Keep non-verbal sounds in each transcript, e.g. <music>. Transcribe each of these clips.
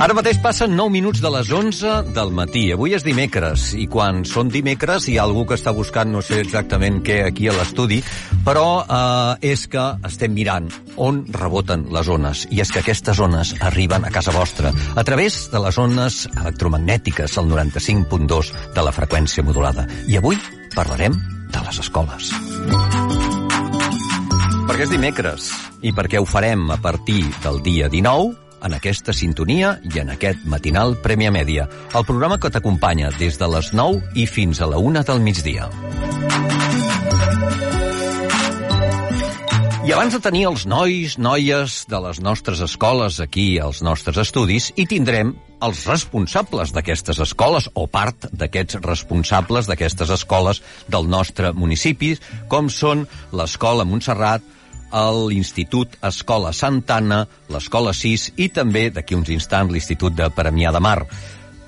Ara mateix passen 9 minuts de les 11 del matí. Avui és dimecres, i quan són dimecres hi ha algú que està buscant, no sé exactament què, aquí a l'estudi, però eh, és que estem mirant on reboten les ones. I és que aquestes ones arriben a casa vostra a través de les ones electromagnètiques, al 95.2 de la freqüència modulada. I avui parlarem de les escoles. Perquè és dimecres, i perquè ho farem a partir del dia 19, en aquesta sintonia i en aquest matinal Prèmia Mèdia, el programa que t'acompanya des de les 9 i fins a la 1 del migdia. I abans de tenir els nois, noies de les nostres escoles aquí als nostres estudis, hi tindrem els responsables d'aquestes escoles o part d'aquests responsables d'aquestes escoles del nostre municipi, com són l'Escola Montserrat, l'Institut Escola Santana, l'Escola 6 i també, d'aquí uns instants, l'Institut de Premià de Mar.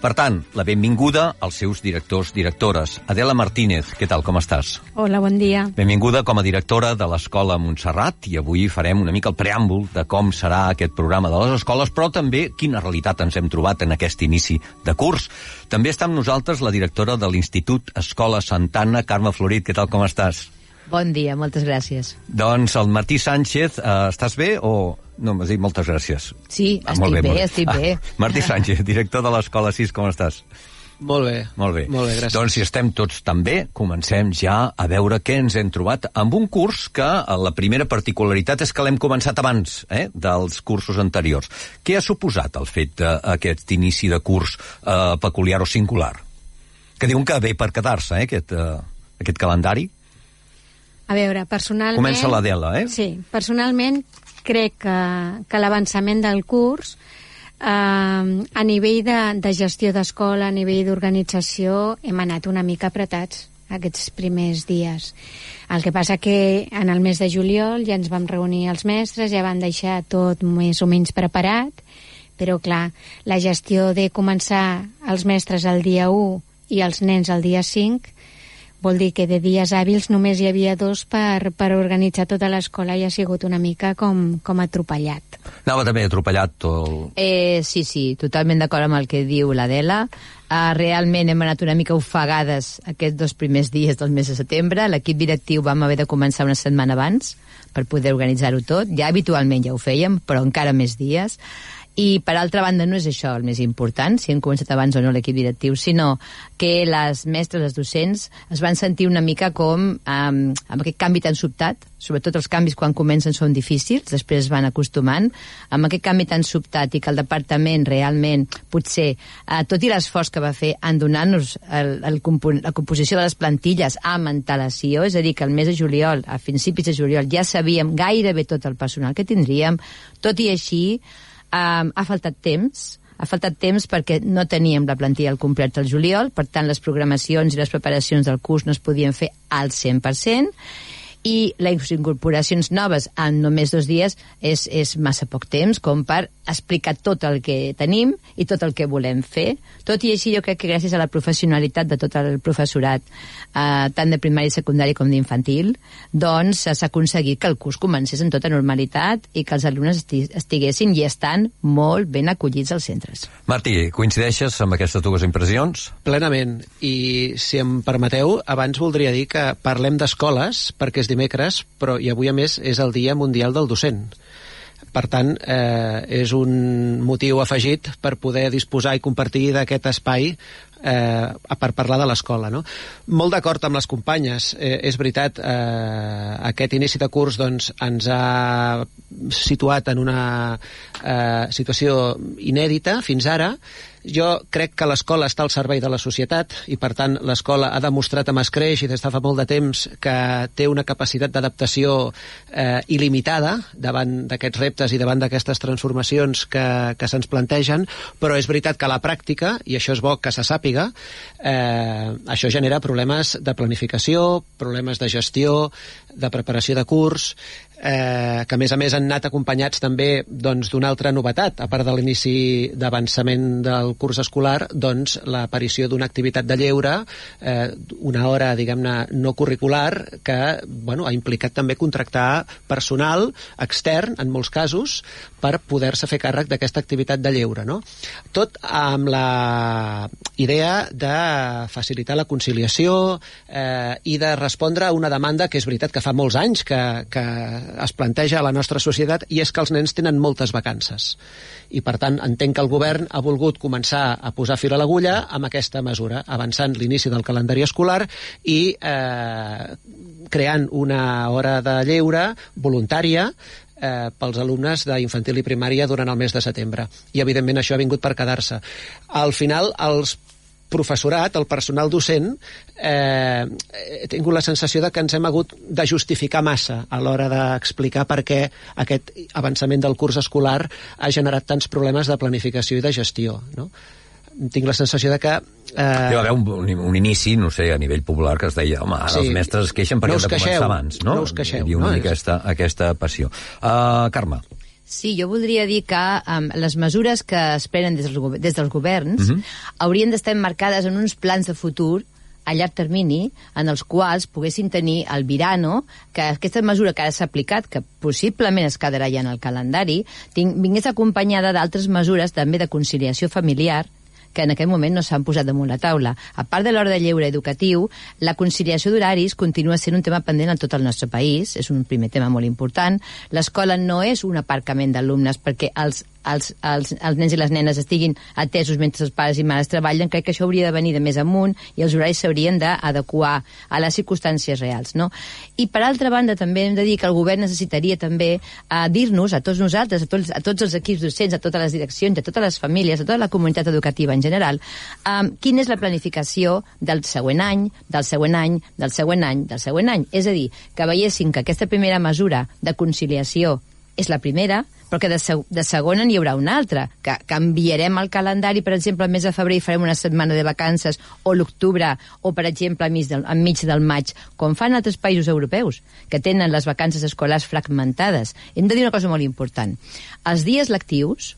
Per tant, la benvinguda als seus directors, directores. Adela Martínez, què tal, com estàs? Hola, bon dia. Benvinguda com a directora de l'Escola Montserrat i avui farem una mica el preàmbul de com serà aquest programa de les escoles, però també quina realitat ens hem trobat en aquest inici de curs. També està amb nosaltres la directora de l'Institut Escola Santana, Carme Florit. Què tal, com estàs? Bon dia, moltes gràcies. Doncs el Martí Sánchez, eh, estàs bé o... No, m'has dit moltes gràcies. Sí, ah, estic bé, bé, estic bé. Ah, <laughs> Martí Sánchez, director de l'Escola 6, com estàs? Molt bé. Molt bé. Molt bé, gràcies. Doncs si estem tots tan bé, comencem ja a veure què ens hem trobat amb un curs que eh, la primera particularitat és que l'hem començat abans eh, dels cursos anteriors. Què ha suposat el fet d'aquest inici de curs eh, peculiar o singular? Que diuen que ve per quedar-se, eh, aquest, eh, aquest calendari. A veure, personalment... Comença l'Adela, eh? Sí, personalment crec que, que l'avançament del curs eh, a nivell de, de gestió d'escola, a nivell d'organització, hem anat una mica apretats aquests primers dies. El que passa que en el mes de juliol ja ens vam reunir els mestres, ja van deixar tot més o menys preparat, però clar, la gestió de començar els mestres el dia 1 i els nens el dia 5 Vol dir que de dies hàbils només hi havia dos per, per organitzar tota l'escola i ha sigut una mica com, com atropellat. Anava també atropellat tot el... Eh, sí, sí, totalment d'acord amb el que diu l'Adela. Uh, realment hem anat una mica ofegades aquests dos primers dies del mes de setembre. L'equip directiu vam haver de començar una setmana abans per poder organitzar-ho tot. Ja habitualment ja ho fèiem, però encara més dies. I, per altra banda, no és això el més important, si hem començat abans o no l'equip directiu, sinó que les mestres, les docents, es van sentir una mica com um, amb aquest canvi tan sobtat, sobretot els canvis quan comencen són difícils, després es van acostumant, amb aquest canvi tan sobtat i que el departament realment, potser, uh, tot i l'esforç que va fer en donar-nos la composició de les plantilles amb antelació, és a dir, que el mes de juliol, a principis de juliol, ja sabíem gairebé tot el personal que tindríem, tot i així, um, ha faltat temps, ha faltat temps perquè no teníem la plantilla al complet al juliol, per tant les programacions i les preparacions del curs no es podien fer al 100%, i les incorporacions noves en només dos dies és, és massa poc temps com per explicar tot el que tenim i tot el que volem fer. Tot i així, jo crec que gràcies a la professionalitat de tot el professorat, eh, tant de primari i secundari com d'infantil, doncs s'ha aconseguit que el curs comencés en tota normalitat i que els alumnes estiguessin i estan molt ben acollits als centres. Martí, coincideixes amb aquestes dues impressions? Plenament. I, si em permeteu, abans voldria dir que parlem d'escoles perquè és dimecres, però i avui a més és el Dia Mundial del Docent. Per tant, eh, és un motiu afegit per poder disposar i compartir d'aquest espai eh, per parlar de l'escola. No? Molt d'acord amb les companyes. Eh, és veritat, eh, aquest inici de curs doncs, ens ha situat en una eh, situació inèdita fins ara, jo crec que l'escola està al servei de la societat i, per tant, l'escola ha demostrat amb escreix i des de fa molt de temps que té una capacitat d'adaptació eh, il·limitada davant d'aquests reptes i davant d'aquestes transformacions que, que se'ns plantegen, però és veritat que a la pràctica, i això és bo que se sàpiga, eh, això genera problemes de planificació, problemes de gestió, de preparació de curs, eh, que a més a més han anat acompanyats també doncs, d'una doncs, altra novetat, a part de l'inici d'avançament del curs escolar, doncs l'aparició d'una activitat de lleure, eh, una hora, diguem-ne, no curricular, que bueno, ha implicat també contractar personal extern, en molts casos, per poder-se fer càrrec d'aquesta activitat de lleure. No? Tot amb la idea de facilitar la conciliació eh, i de respondre a una demanda que és veritat que fa molts anys que, que es planteja a la nostra societat i és que els nens tenen moltes vacances. I, per tant, entenc que el govern ha volgut començar a posar fil a l'agulla amb aquesta mesura, avançant l'inici del calendari escolar i eh, creant una hora de lleure voluntària eh, pels alumnes d'infantil i primària durant el mes de setembre. I, evidentment, això ha vingut per quedar-se. Al final, els professorat, el personal docent, eh, he tingut la sensació de que ens hem hagut de justificar massa a l'hora d'explicar per què aquest avançament del curs escolar ha generat tants problemes de planificació i de gestió. No? tinc la sensació de que... Eh... Hi va haver un, un, un inici, no sé, a nivell popular, que es deia, home, ara sí. els mestres es queixen perquè no han de començar abans, no? No us queixeu. Hi havia una no, mica és... aquesta, aquesta passió. Uh, Carme. Sí, jo voldria dir que um, les mesures que es prenen des dels, des dels governs uh mhm. -huh. haurien d'estar marcades en uns plans de futur a llarg termini en els quals poguessin tenir el Virano, que aquesta mesura que ara s'ha aplicat, que possiblement es quedarà ja en el calendari, ting, vingués acompanyada d'altres mesures també de conciliació familiar, que en aquest moment no s'han posat damunt la taula. A part de l'hora de lleure educatiu, la conciliació d'horaris continua sent un tema pendent en tot el nostre país, és un primer tema molt important. L'escola no és un aparcament d'alumnes perquè els els, els, els nens i les nenes estiguin atesos mentre els pares i mares treballen, crec que això hauria de venir de més amunt i els horaris s'haurien d'adequar a les circumstàncies reals. No? I per altra banda també hem de dir que el govern necessitaria també eh, dir-nos a tots nosaltres, a tots, a tots els equips docents, a totes les direccions, a totes les famílies, a tota la comunitat educativa en general, um, quina és la planificació del següent any, del següent any, del següent any, del següent any. És a dir, que veiessin que aquesta primera mesura de conciliació és la primera, però que de, seg de segona n'hi haurà una altra, que canviarem el calendari, per exemple, el mes de febrer i farem una setmana de vacances, o l'octubre, o, per exemple, enmig del, enmig del maig, com fan altres països europeus, que tenen les vacances escolars fragmentades. Hem de dir una cosa molt important. Els dies lectius,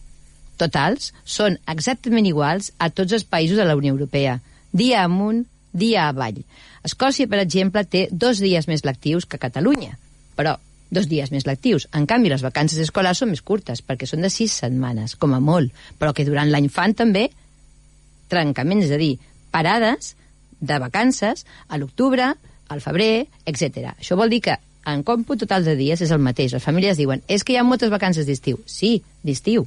totals, són exactament iguals a tots els països de la Unió Europea. Dia amunt, dia avall. Escòcia, per exemple, té dos dies més lectius que Catalunya, però dos dies més lectius. En canvi, les vacances escolars són més curtes, perquè són de sis setmanes, com a molt, però que durant l'any fan també trencaments, és a dir, parades de vacances a l'octubre, al febrer, etc. Això vol dir que en còmput total de dies és el mateix. Les famílies diuen, és que hi ha moltes vacances d'estiu. Sí, d'estiu,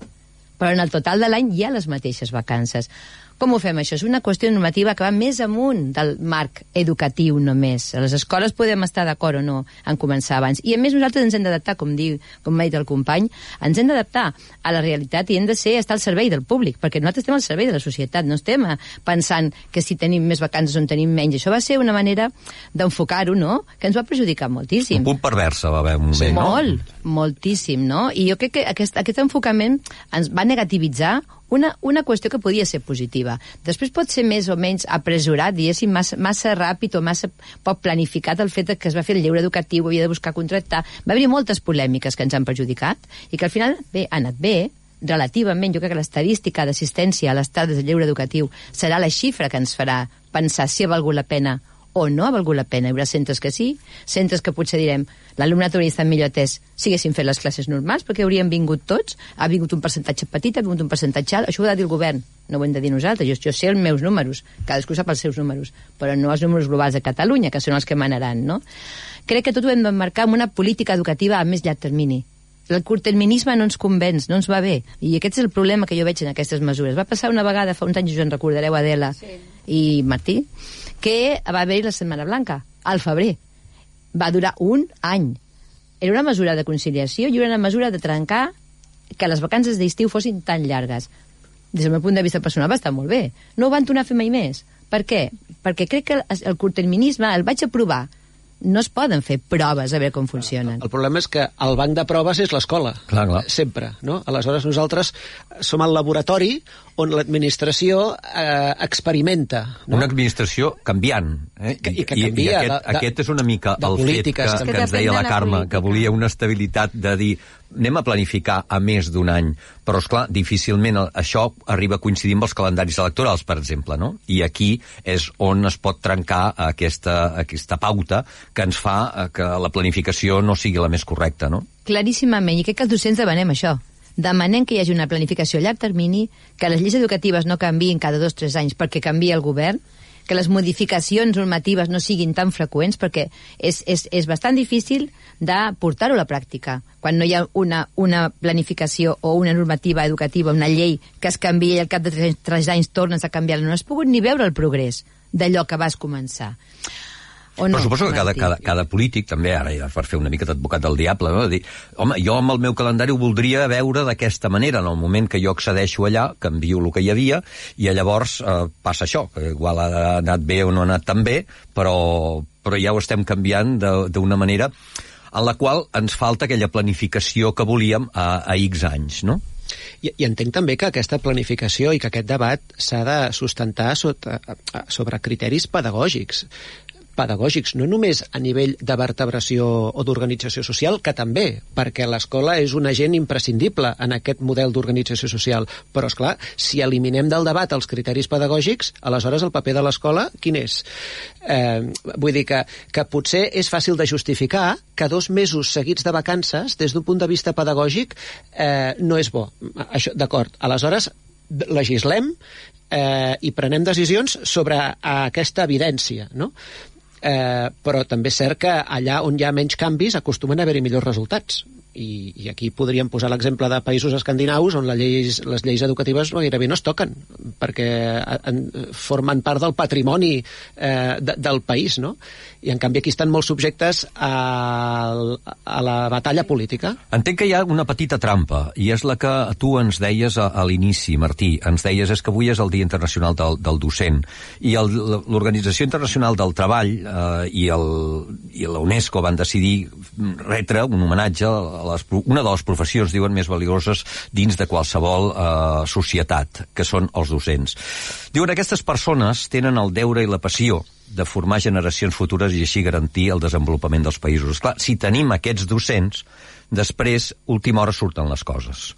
però en el total de l'any hi ha les mateixes vacances. Com ho fem, això? És una qüestió normativa que va més amunt del marc educatiu només. A les escoles podem estar d'acord o no en començar abans. I, a més, nosaltres ens hem d'adaptar, com, diu, com m'ha dit el company, ens hem d'adaptar a la realitat i hem de ser estar al servei del públic, perquè nosaltres estem al servei de la societat, no estem eh, pensant que si tenim més vacances o en tenim menys. Això va ser una manera d'enfocar-ho, no?, que ens va perjudicar moltíssim. Un punt perversa va haver un moment, sí, no? Molt, moltíssim, no? I jo crec que aquest, aquest enfocament ens va negativitzar una, una qüestió que podia ser positiva. Després pot ser més o menys apresurat, diguéssim, massa, massa ràpid o massa poc planificat el fet que es va fer el lleure educatiu, havia de buscar contractar. Va haver moltes polèmiques que ens han perjudicat i que al final bé, ha anat bé, relativament, jo crec que l'estadística d'assistència a l'estat de lleure educatiu serà la xifra que ens farà pensar si ha valgut la pena o no ha valgut la pena. Hi haurà centres que sí, centres que potser direm l'alumnat hauria estat millor atès si haguéssim fet les classes normals, perquè haurien vingut tots, ha vingut un percentatge petit, ha vingut un percentatge alt, això ho ha de dir el govern, no ho hem de dir nosaltres, jo, jo sé els meus números, cadascú sap els seus números, però no els números globals de Catalunya, que són els que manaran, no? Crec que tot ho hem d'emmarcar amb una política educativa a més llarg termini. El curtterminisme no ens convenç, no ens va bé. I aquest és el problema que jo veig en aquestes mesures. Va passar una vegada, fa uns anys, us en recordareu, Adela sí. i Martí, que va haver-hi la Setmana Blanca, al febrer. Va durar un any. Era una mesura de conciliació i una mesura de trencar que les vacances d'estiu fossin tan llargues. Des del meu punt de vista personal va estar molt bé. No ho van tornar a fer mai més. Per què? Perquè crec que el curtterminisme el vaig aprovar no es poden fer proves a veure com funcionen. El problema és que el banc de proves és l'escola. Sempre, no? Aleshores nosaltres som el laboratori on l'administració eh, experimenta. No? Una administració canviant. Eh? Que- i que I, canvia i aquest, de- aquest és una mica de el fet que, que Que ens deia la Carme, política. que volia una estabilitat de dir anem a planificar a més d'un any, però, és clar difícilment això arriba a coincidir amb els calendaris electorals, per exemple, no? I aquí és on es pot trencar aquesta, aquesta pauta que ens fa eh, que la planificació no sigui la més correcta, no? Claríssimament, i crec que els docents demanem això. Demanem que hi hagi una planificació a llarg termini, que les lleis educatives no canviïn cada dos o tres anys perquè canvia el govern, que les modificacions normatives no siguin tan freqüents perquè és, és, és bastant difícil de portar-ho a la pràctica. Quan no hi ha una, una planificació o una normativa educativa, una llei que es canvia i al cap de tres, tres anys tornes a canviar-la, no has pogut ni veure el progrés d'allò que vas començar. O Però no, suposo que cada, cada, cada polític, també, ara ja per fer una mica d'advocat del diable, no? dir, home, jo amb el meu calendari ho voldria veure d'aquesta manera, en el moment que jo accedeixo allà, canvio el que hi havia, i llavors eh, passa això, que igual ha anat bé o no ha anat tan bé, però, però ja ho estem canviant de- d'una manera en la qual ens falta aquella planificació que volíem a, a X anys, no? I, I entenc també que aquesta planificació i que aquest debat s'ha de sustentar sota, sobre criteris pedagògics pedagògics, no només a nivell de vertebració o d'organització social, que també, perquè l'escola és un agent imprescindible en aquest model d'organització social. Però, és clar, si eliminem del debat els criteris pedagògics, aleshores el paper de l'escola, quin és? Eh, vull dir que, que potser és fàcil de justificar que dos mesos seguits de vacances, des d'un punt de vista pedagògic, eh, no és bo. Això, D'acord, aleshores legislem eh, i prenem decisions sobre aquesta evidència, no? Eh, però també és cert que allà on hi ha menys canvis acostumen a haver-hi millors resultats. I, I aquí podríem posar l'exemple de països escandinaus on la lleis, les lleis educatives gairebé no es toquen, perquè en, formen part del patrimoni eh, de, del país, no? I en canvi aquí estan molt subjectes a, a la batalla política. Entenc que hi ha una petita trampa, i és la que tu ens deies a, a l'inici, Martí. Ens deies és que avui és el Dia Internacional del, del Docent, i l'Organització Internacional del Treball eh, i, el, i la UNESCO van decidir retre un homenatge les, una de les professions, diuen, més valioses dins de qualsevol eh, societat, que són els docents. Diuen, aquestes persones tenen el deure i la passió de formar generacions futures i així garantir el desenvolupament dels països. Clar, si tenim aquests docents, després, última hora, surten les coses.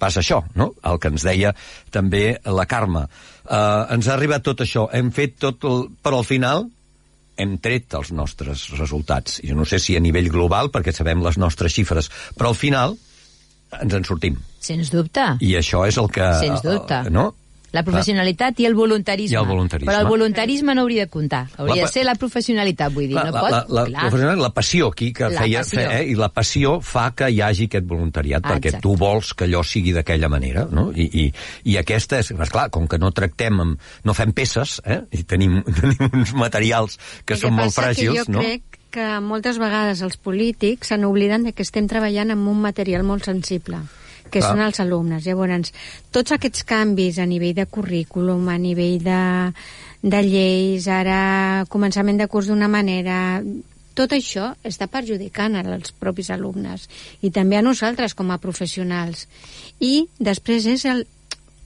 Passa això, no? El que ens deia també la Carme. Uh, ens ha arribat tot això, hem fet tot el... però al final hem tret els nostres resultats. Jo no sé si a nivell global, perquè sabem les nostres xifres, però al final ens en sortim. Sens dubte. I això és el que... Sens dubte. Uh, no? La professionalitat i el voluntarisme. I el voluntarisme. Però el voluntarisme no hauria de comptar. Hauria La de ser la professionalitat, vull dir. Clar, no la, pot... la, la, Clar. la, la passió aquí que La feia, passió. fe, eh, i la passió fa que hi hagi aquest voluntariat, Ah, perquè exacte. tu vols que allò sigui d'aquella manera, no? I, i, I aquesta és, clar, com que no tractem amb, no fem peces, eh? I tenim, <laughs> tenim uns materials que El són molt passa fràgils, que jo no? crec que moltes vegades els polítics se n'obliden de que estem treballant amb un material molt sensible que Clar. són els alumnes. Llavors, tots aquests canvis a nivell de currículum, a nivell de, de lleis, ara començament de curs d'una manera, tot això està perjudicant als propis alumnes i també a nosaltres com a professionals. I després és el,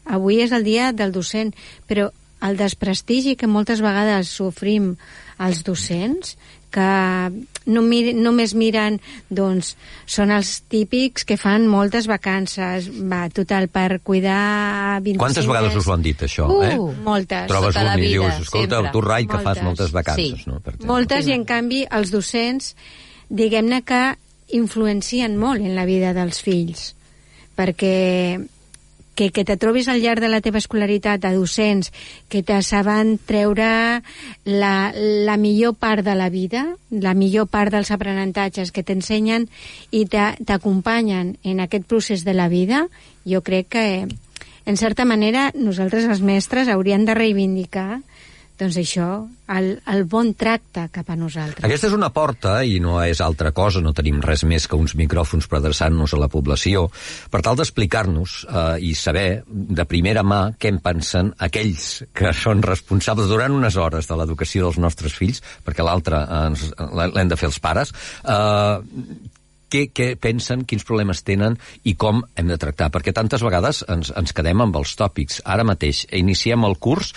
avui és el dia del docent, però el desprestigi que moltes vegades sofrim els docents, que no mir, només miren, doncs, són els típics que fan moltes vacances, va, total, per cuidar 25 Quantes vegades us ho han dit, això? Uh, eh? Moltes. Trobes tota la un i vida, dius, escolta, sempre. tu, Rai, que fas Moltes. vacances, Sí. no? Per. Moltes, i en canvi els docents, diguem-ne que influencien molt en la vida dels fills, perquè que, que te trobis al llarg de la teva escolaritat a docents que te saben treure la, la millor part de la vida, la millor part dels aprenentatges que t'ensenyen i t'acompanyen en aquest procés de la vida, jo crec que, en certa manera, nosaltres els mestres hauríem de reivindicar doncs això, el, el bon tracte cap a nosaltres. Aquesta és una porta, i no és altra cosa, no tenim res més que uns micròfons per adreçar-nos a la població, per tal d'explicar-nos eh, i saber de primera mà què en pensen aquells que són responsables durant unes hores de l'educació dels nostres fills, perquè l'altra eh, l'hem de fer els pares, eh, què, què pensen, quins problemes tenen i com hem de tractar, perquè tantes vegades ens, ens quedem amb els tòpics. Ara mateix iniciem el curs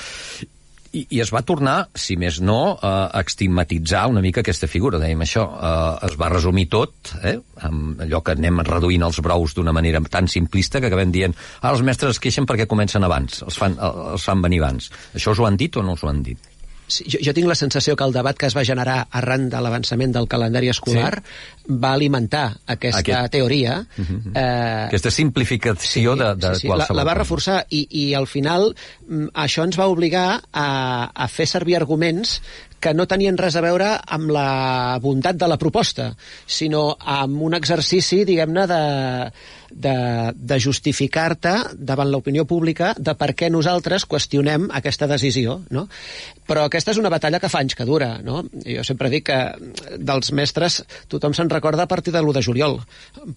i, i es va tornar, si més no, a estigmatitzar una mica aquesta figura. Dèiem això, eh, es va resumir tot, eh, amb allò que anem reduint els brous d'una manera tan simplista que acabem dient ah, els mestres es queixen perquè comencen abans, els fan, els fan venir abans. Això us ho han dit o no us ho han dit? Jo, jo tinc la sensació que el debat que es va generar arran de l'avançament del calendari escolar sí. va alimentar aquesta Aquest... teoria. Uh -huh. eh... Aquesta simplificació sí, de, de sí, sí. qualsevol la, la va reforçar i, i al final mm, això ens va obligar a, a fer servir arguments que no tenien res a veure amb la bondat de la proposta, sinó amb un exercici, diguem-ne, de, de, de justificar-te davant l'opinió pública de per què nosaltres qüestionem aquesta decisió, no? Però aquesta és una batalla que fa anys que dura, no? Jo sempre dic que dels mestres tothom se'n recorda a partir de l'1 de juliol,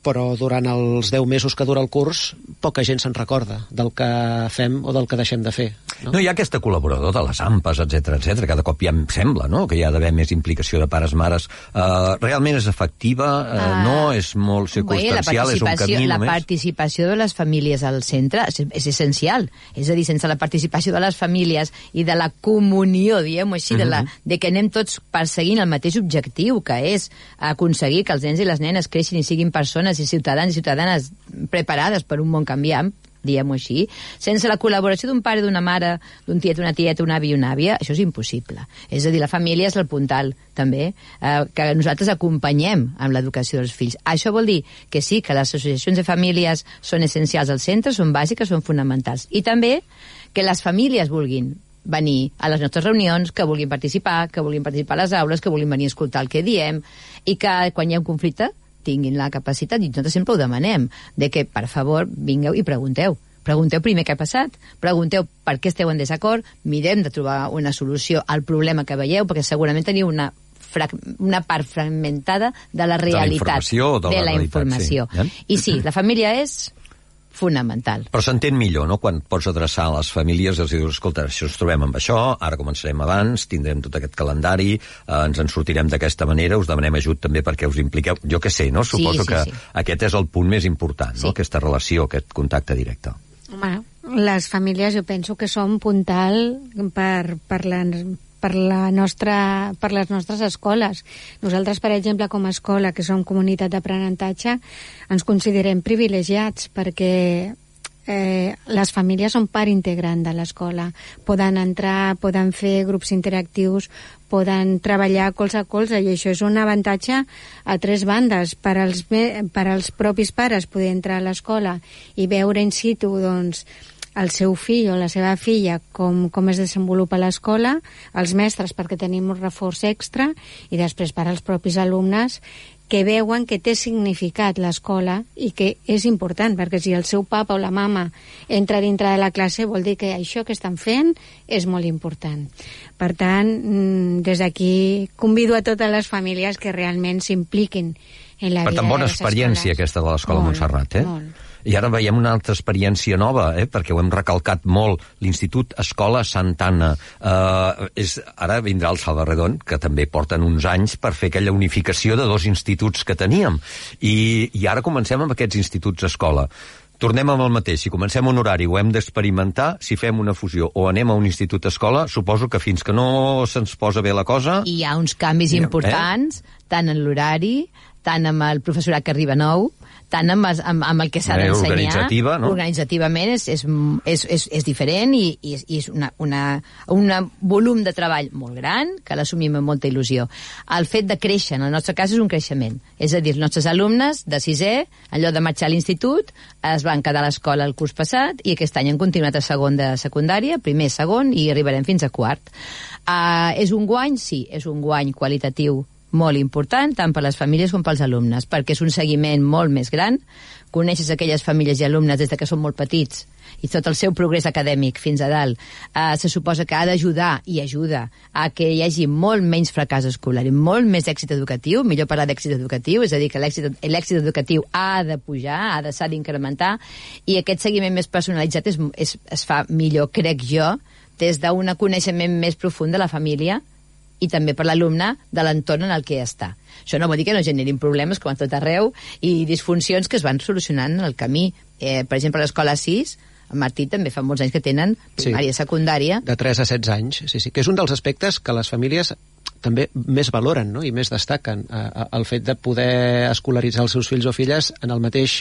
però durant els 10 mesos que dura el curs poca gent se'n recorda del que fem o del que deixem de fer. No, no hi ha aquesta col·laborador de les AMPAs, etc etc. cada cop em sembla no? que hi ha d'haver més implicació de pares, mares. Uh, realment és efectiva? Uh, uh, no? És molt circumstancial? Bé, és un camí la només? participació de les famílies al centre és, és essencial. És a dir, sense la participació de les famílies i de la comunió, diguem-ho així, uh -huh. de, la, mhm. de que anem tots perseguint el mateix objectiu, que és aconseguir que els nens i les nenes creixin i siguin persones i ciutadans i ciutadanes preparades per un món canviant, diguem-ho així, sense la col·laboració d'un pare, d'una mare, d'un tiet, una tieta, un avi i una àvia, això és impossible. És a dir, la família és el puntal, també, eh, que nosaltres acompanyem amb l'educació dels fills. Això vol dir que sí, que les associacions de famílies són essencials al centre, són bàsiques, són fonamentals. I també que les famílies vulguin venir a les nostres reunions, que vulguin participar, que vulguin participar a les aules, que vulguin venir a escoltar el que diem, i que quan hi ha un conflicte tinguin la capacitat, i nosaltres sempre ho demanem, de que, per favor, vingueu i pregunteu. Pregunteu primer què ha passat, pregunteu per què esteu en desacord, mirem de trobar una solució al problema que veieu, perquè segurament teniu una una part fragmentada de la realitat, de la, de la, de la informació. Sí. I sí, la família és fonamental. Però s'entén millor, no?, quan pots adreçar a les famílies i els dius, escolta, si ens trobem amb això, ara començarem abans, tindrem tot aquest calendari, eh, ens en sortirem d'aquesta manera, us demanem ajut també perquè us impliqueu. Jo que sé, no? Suposo sí, sí, que sí. aquest és el punt més important, sí. no?, aquesta relació, aquest contacte directe. Home, les famílies jo penso que són puntal per, per la per, la nostra, per les nostres escoles. Nosaltres, per exemple, com a escola, que som comunitat d'aprenentatge, ens considerem privilegiats perquè eh, les famílies són part integrant de l'escola. Poden entrar, poden fer grups interactius, poden treballar colze a colze, i això és un avantatge a tres bandes. Per als, per als propis pares poder entrar a l'escola i veure in situ doncs, el seu fill o la seva filla com, com es desenvolupa l'escola, els mestres perquè tenim un reforç extra i després per als propis alumnes que veuen que té significat l'escola i que és important, perquè si el seu papa o la mama entra dintre de la classe vol dir que això que estan fent és molt important. Per tant, mm, des d'aquí convido a totes les famílies que realment s'impliquin en la per vida tant, bona experiència aquesta de l'escola Montserrat, eh? Molt. I ara veiem una altra experiència nova, eh? perquè ho hem recalcat molt, l'Institut Escola Santana. Eh, és, ara vindrà el Salvarredon, que també porten uns anys per fer aquella unificació de dos instituts que teníem. I, i ara comencem amb aquests instituts escola. Tornem amb el mateix. Si comencem un horari ho hem d'experimentar, si fem una fusió o anem a un institut escola, suposo que fins que no se'ns posa bé la cosa... I hi ha uns canvis eh? importants, eh? tant en l'horari, tant amb el professorat que arriba nou, tant amb, amb, amb el que s'ha d'ensenyar... Organitzativa, no? Organitzativament és, és, és, és, és diferent i, i, i és una, una, una volum de treball molt gran que l'assumim amb molta il·lusió. El fet de créixer, en el nostre cas, és un creixement. És a dir, els nostres alumnes de sisè, allò de marxar a l'institut, es van quedar a l'escola el curs passat i aquest any han continuat a segon de secundària, primer, segon, i arribarem fins a quart. Uh, és un guany? Sí, és un guany qualitatiu molt important, tant per les famílies com pels alumnes, perquè és un seguiment molt més gran, coneixes aquelles famílies i alumnes des de que són molt petits i tot el seu progrés acadèmic fins a dalt, eh, se suposa que ha d'ajudar i ajuda a que hi hagi molt menys fracàs escolar i molt més èxit educatiu, millor parlar d'èxit educatiu, és a dir, que l'èxit educatiu ha de pujar, ha de s'ha d'incrementar, i aquest seguiment més personalitzat és, és, es fa millor, crec jo, des d'un coneixement més profund de la família i també per l'alumne de l'entorn en el que està. Això no vol dir que no generin problemes, com a tot arreu, i disfuncions que es van solucionant en el camí. Eh, per exemple, a l'escola 6, el Martí també fa molts anys que tenen primària, sí. secundària. De 3 a 16 anys, sí, sí, que és un dels aspectes que les famílies també més valoren no? i més destaquen eh, el fet de poder escolaritzar els seus fills o filles en el mateix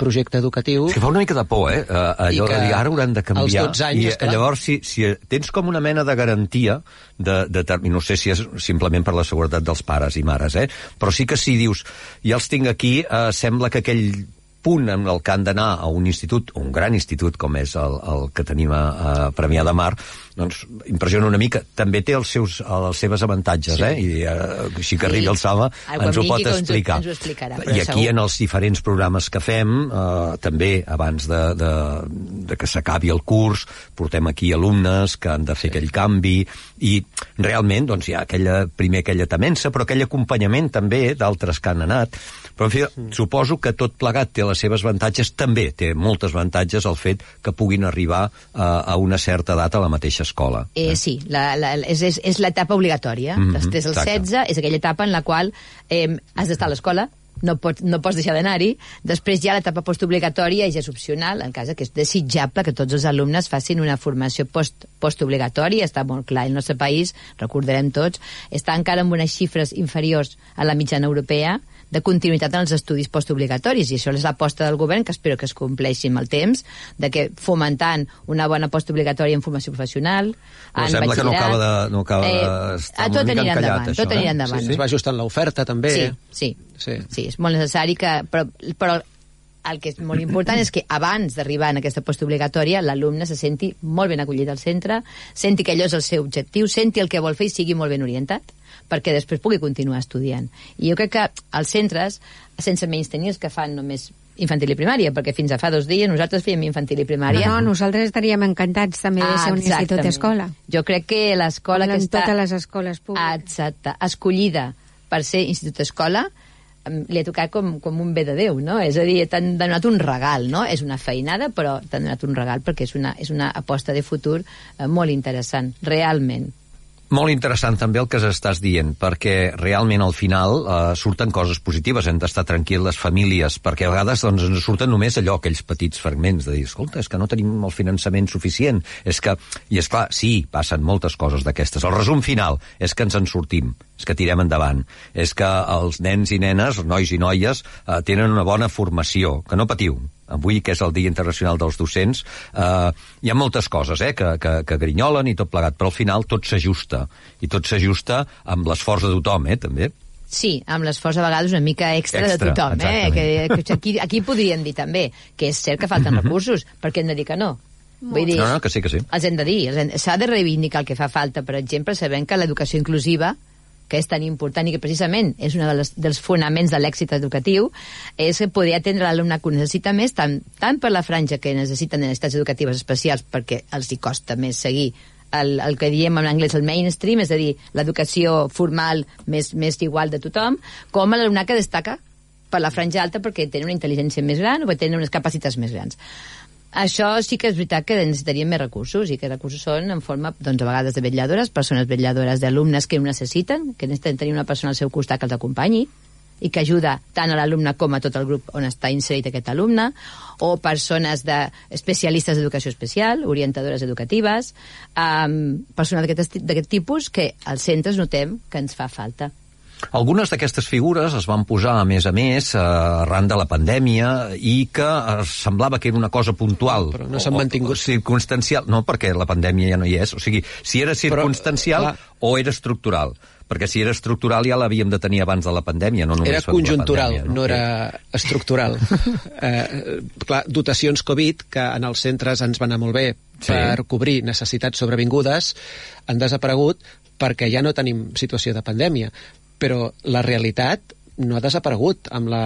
projecte educatiu... És que fa una mica de por, eh? Allò de dir, ara hauran de canviar. Als 12 anys, I esclar. llavors, si, si tens com una mena de garantia, de, de, de, no sé si és simplement per la seguretat dels pares i mares, eh? però sí que si dius, ja els tinc aquí, eh, sembla que aquell punt en el que han d'anar a un institut, un gran institut com és el, el que tenim a, a Premià de Mar, doncs impressiona una mica. També té els seus, les seves avantatges, sí. eh? I eh, així que arribi sí. el Salva Ah, ens ho pot vingui, ens ho- explicar. ens ho explicarà, I aquí segur. en els diferents programes que fem, eh, també abans de, de, de que s'acabi el curs, portem aquí alumnes que han de fer aquell canvi i realment doncs, hi ha aquella, primer aquella temença, però aquell acompanyament també d'altres que han anat. Però, en fi, suposo que tot plegat té les seves avantatges, també té moltes avantatges el fet que puguin arribar a, a una certa edat a la mateixa escola. Eh, sí, la, la, és, és, és l'etapa obligatòria. Mhm, Després del exacte. 16 és aquella etapa en la qual eh, has d'estar a l'escola, no pots, no pots deixar d'anar-hi. Després ja l'etapa postobligatòria ja és opcional, en cas que és desitjable que tots els alumnes facin una formació post, postobligatòria. Està molt clar, el nostre país, recordarem tots, està encara amb unes xifres inferiors a la mitjana europea de continuïtat en els estudis postobligatoris i això és l'aposta del govern que espero que es compleixi amb el temps de que fomentant una bona postobligatòria en formació professional Però en sembla que no acaba de- no acaba de- està ah, una tot anirà encallat, endavant, això, tot eh? anirà endavant. Es va ajustant l'oferta, també. Sí, sí, Sí. sí. és molt necessari que... Però, però el que és molt important és que abans d'arribar en aquesta postobligatòria l'alumne se senti molt ben acollit al centre, senti que allò és el seu objectiu, senti el que vol fer i sigui molt ben orientat perquè després pugui continuar estudiant. I jo crec que els centres, sense menys tenir els que fan només infantil i primària, perquè fins a fa dos dies nosaltres fèiem infantil i primària. No, nosaltres estaríem encantats també de ser un institut exactament. escola. Jo crec que l'escola que està... totes les escoles públiques. Exacte, escollida per ser institut escola, em, li ha tocat com, com un bé de Déu, no? És a dir, t'han donat un regal, no? És una feinada, però t'han donat un regal perquè és una, és una aposta de futur eh, molt interessant, realment. Molt interessant també el que estàs dient, perquè realment al final eh, surten coses positives, hem d'estar tranquils les famílies, perquè a vegades doncs, ens surten només allò, aquells petits fragments de dir, escolta, és que no tenim el finançament suficient, és que, i és clar, sí, passen moltes coses d'aquestes. El resum final és que ens en sortim, és que tirem endavant, és que els nens i nenes, nois i noies, eh, tenen una bona formació, que no patiu, avui, que és el Dia Internacional dels Docents, eh, hi ha moltes coses eh, que, que, que grinyolen i tot plegat, però al final tot s'ajusta, i tot s'ajusta amb l'esforç de tothom, eh, també. Sí, amb l'esforç a vegades una mica extra, Extra, de tothom, eh? Que, que aquí, aquí podríem dir també que és cert que falten <laughs> recursos, perquè hem de dir que no. Vull dir, No, no, que sí, que sí. els hem de dir, s'ha de reivindicar el que fa falta. Per exemple, sabem que l'educació inclusiva que és tan important i que precisament és un dels, dels fonaments de l'èxit educatiu, és poder atendre l'alumne que necessita més, tant, tant per la franja que necessiten necessitats educatives especials, perquè els hi costa més seguir el, el que diem en anglès el mainstream, és a dir, l'educació formal més, més igual de tothom, com l'alumne que destaca per la franja alta perquè tenen una intel·ligència més gran o perquè tenen unes capacitats més grans. Això sí que és veritat que necessitaríem més recursos i que recursos són en forma, doncs, a vegades de vetlladores, persones vetlladores d'alumnes que ho necessiten, que necessiten tenir una persona al seu costat que els acompanyi i que ajuda tant a l'alumne com a tot el grup on està inserit aquest alumne, o persones de especialistes d'educació especial, orientadores educatives, um, esti- d'aquest tipus que als centres notem que ens fa falta. Algunes d'aquestes figures es van posar, a més a més, eh, arran de la pandèmia i que semblava que era una cosa puntual. Però no s'han o- o- mantingut. O, circumstancial. No, perquè la pandèmia ja no hi és. O sigui, si era circumstancial clar. o era estructural. Perquè si era estructural ja l'havíem de tenir abans de la pandèmia, no només Era conjuntural, pandèmia, no era estructural. <laughs> eh, clar, dotacions Covid, que en els centres ens van anar molt bé Sí. per cobrir necessitats sobrevingudes, han desaparegut perquè ja no tenim situació de pandèmia. Però la realitat no ha desaparegut amb la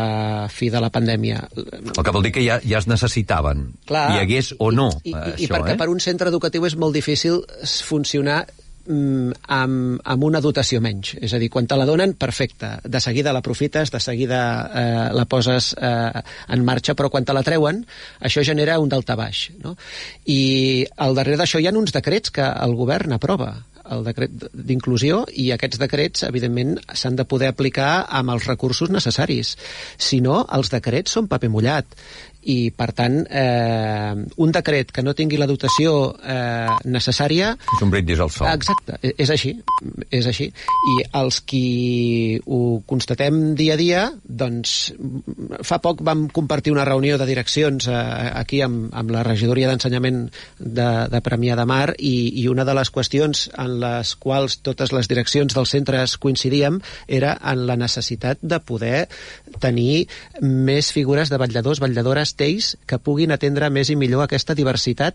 fi de la pandèmia. El que vol dir que ja, ja es necessitaven, Clar, hi hagués o no, I, i, això, i perquè eh? per un centre educatiu és molt difícil funcionar mm, amb, amb una dotació menys. És a dir, quan te la donen, perfecte. De seguida l'aprofites, de seguida eh, la poses eh, en marxa, però quan te la treuen, això genera un daltabaix. No? I al darrere d'això hi ha uns decrets que el govern aprova el decret d'inclusió i aquests decrets, evidentment, s'han de poder aplicar amb els recursos necessaris. Si no, els decrets són paper mullat i, per tant, eh, un decret que no tingui la dotació eh, necessària És un brindis al sol. Exacte, e- és així, és així. I els qui ho constatem dia a dia, doncs fa poc vam compartir una reunió de direccions eh, aquí amb, amb la regidoria d'ensenyament de, de Premià de Mar i, i una de les qüestions en les quals totes les direccions dels centres coincidíem era en la necessitat de poder tenir més figures de vetlladors, vetlladores, TEIs, que puguin atendre més i millor aquesta diversitat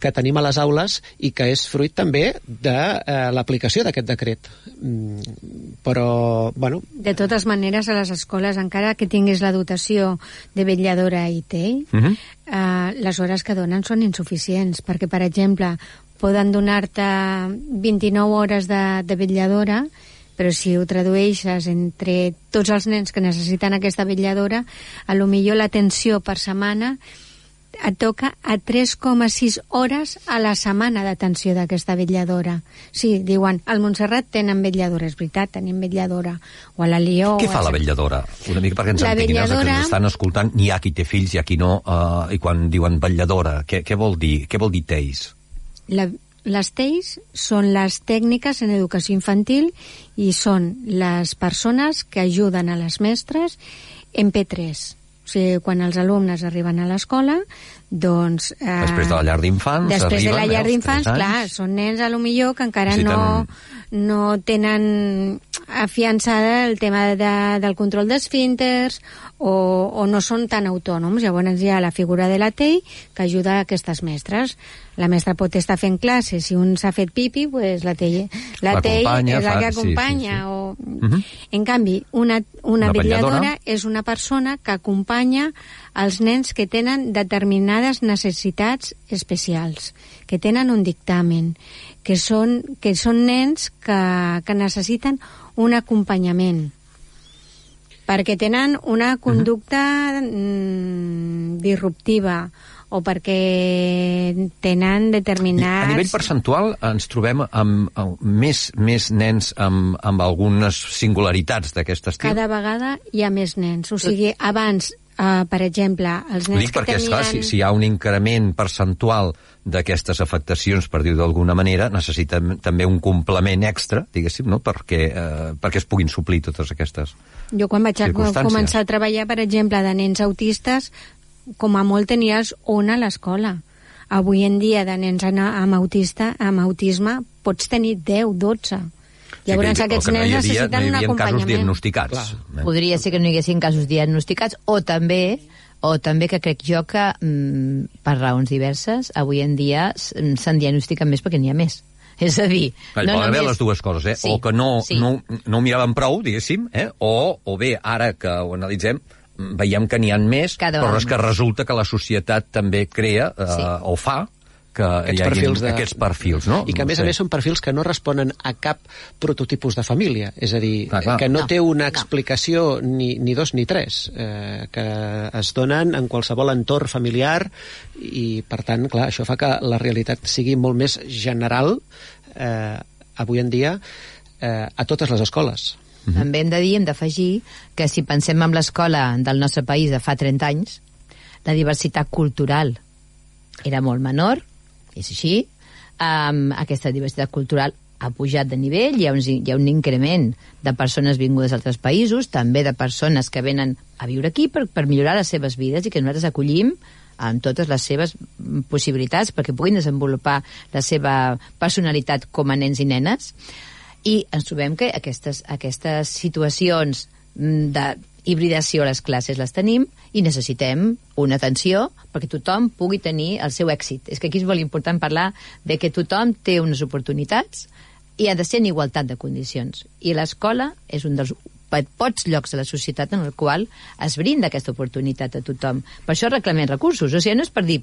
que tenim a les aules i que és fruit també de eh, l'aplicació d'aquest decret. Mm, però, bueno... De totes maneres, a les escoles, encara que tinguis la dotació de vetlladora i TEI, Uh -huh. eh, les hores que donen són insuficients, perquè, per exemple, poden donar-te 29 hores de, de vetlladora, però si ho tradueixes entre tots els nens que necessiten aquesta vetlladora, a lo millor l'atenció per setmana et toca a 3,6 hores a la setmana d'atenció d'aquesta vetlladora. Sí, diuen, al Montserrat tenen vetlladora, és veritat, tenim vetlladora, o a la Lió... Què fa a la vetlladora? Una mica perquè ens La entenguin els que vetlladora- ens estan escoltant, n'hi ha qui té fills i a qui no, uh, i quan diuen vetlladora, què, què vol dir? Què vol dir teis? La, les TEIs són les tècniques en educació infantil i són les persones que ajuden a les mestres en P3. O sigui, quan els alumnes arriben a l'escola, doncs... Eh, Després de la llar d'infants Després de la llar d'infants, clar, són nens a lo millor que encara no, no tenen afiançada el tema de, del control d'esfínters o, o no són tan autònoms. Llavors hi ha la figura de la TEI que ajuda a aquestes mestres. La mestra pot estar fent classes, si un s'ha fet pipi, pues la TEI, la TEI és la fa- que sí, sí, acompanya. sí. O... Mhm. En canvi, una, una, Una vetlladora vetlladora. és una persona que acompanya els nens que tenen determinades necessitats especials, que tenen un dictamen, que són, que són nens que, que necessiten un acompanyament perquè tenen una conducta mm, disruptiva o perquè tenen determinats... A nivell percentual ens trobem amb, amb més, més nens amb, amb algunes singularitats d'aquest estil. Cada vegada hi ha més nens. O sigui, abans, uh, per exemple, els Ho nens dic que perquè, tenien... esclar, si, si hi ha un increment percentual d'aquestes afectacions, per dir d'alguna manera, necessitem també un complement extra, diguéssim, no? perquè, eh, perquè es puguin suplir totes aquestes... Jo quan vaig començar a treballar, per exemple, de nens autistes, com a molt tenies una a l'escola. Avui en dia, de nens amb, amb, autista, amb autisme, pots tenir 10, 12. Llavors, Sí, que- aquests no nens hi havia, necessiten no hi un havia casos acompanyament. diagnosticats. Eh? Podria ser que no hi haguessin casos diagnosticats o també o també que crec jo que mm, per raons diverses avui en dia s- se'n diagnostiquen més perquè n'hi ha més. <laughs> És a dir, No, no haver les dues coses, eh? Sí, o que no, sí. no, no ho miraven prou, diguéssim, eh? o, o bé, ara que ho analitzem, mm, veiem que n'hi ha més, Cada però és que resulta que la societat també crea eh, Sí. o fa que Aquests hi hagi perfils de- aquests perfils, no? I que, a més no a més, són perfils que no responen a cap prototipus de família. És a dir, Clar, clar. que no, No, té una no. explicació ni, ni dos ni tres, eh, que es donen en qualsevol entorn familiar i, per tant, clar, això fa que la realitat sigui molt més general eh, avui en dia eh, a totes les escoles. També hem de dir, hem d'afegir, que si pensem en l'escola del nostre país de fa 30 anys, la diversitat cultural era molt menor, és així, um, aquesta diversitat cultural ha pujat de nivell, hi ha, un, hi ha un increment de persones vingudes d'altres països, també de persones que venen a viure aquí per, per millorar les seves vides i que nosaltres acollim amb totes les seves possibilitats perquè puguin desenvolupar la seva personalitat com a nens i nenes. I ens trobem que aquestes, aquestes situacions mm, de hibridació a les classes les tenim i necessitem una atenció perquè tothom pugui tenir el seu èxit. És que aquí és molt important parlar de que tothom té unes oportunitats i ha de ser en igualtat de condicions. I l'escola és un dels pocs llocs de la societat en el qual es brinda aquesta oportunitat a tothom. Per això reclamem recursos. O sigui, no és per dir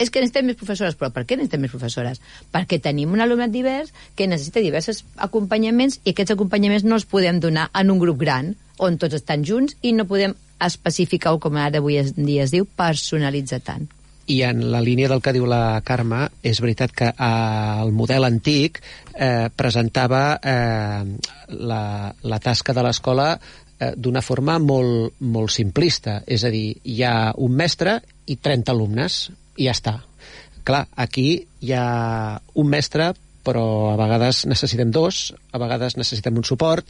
és que necessitem més professores, però per què necessitem més professores? Perquè tenim un alumnat divers que necessita diversos acompanyaments i aquests acompanyaments no els podem donar en un grup gran, on tots estan junts i no podem especificar-ho, com ara avui en dia es diu, personalitzar tant. I en la línia del que diu la Carme, és veritat que eh, el model antic eh, presentava eh, la, la tasca de l'escola eh, d'una forma molt, molt simplista. És a dir, hi ha un mestre i 30 alumnes, i ja està. Clar, aquí hi ha un mestre, però a vegades necessitem dos, a vegades necessitem un suport.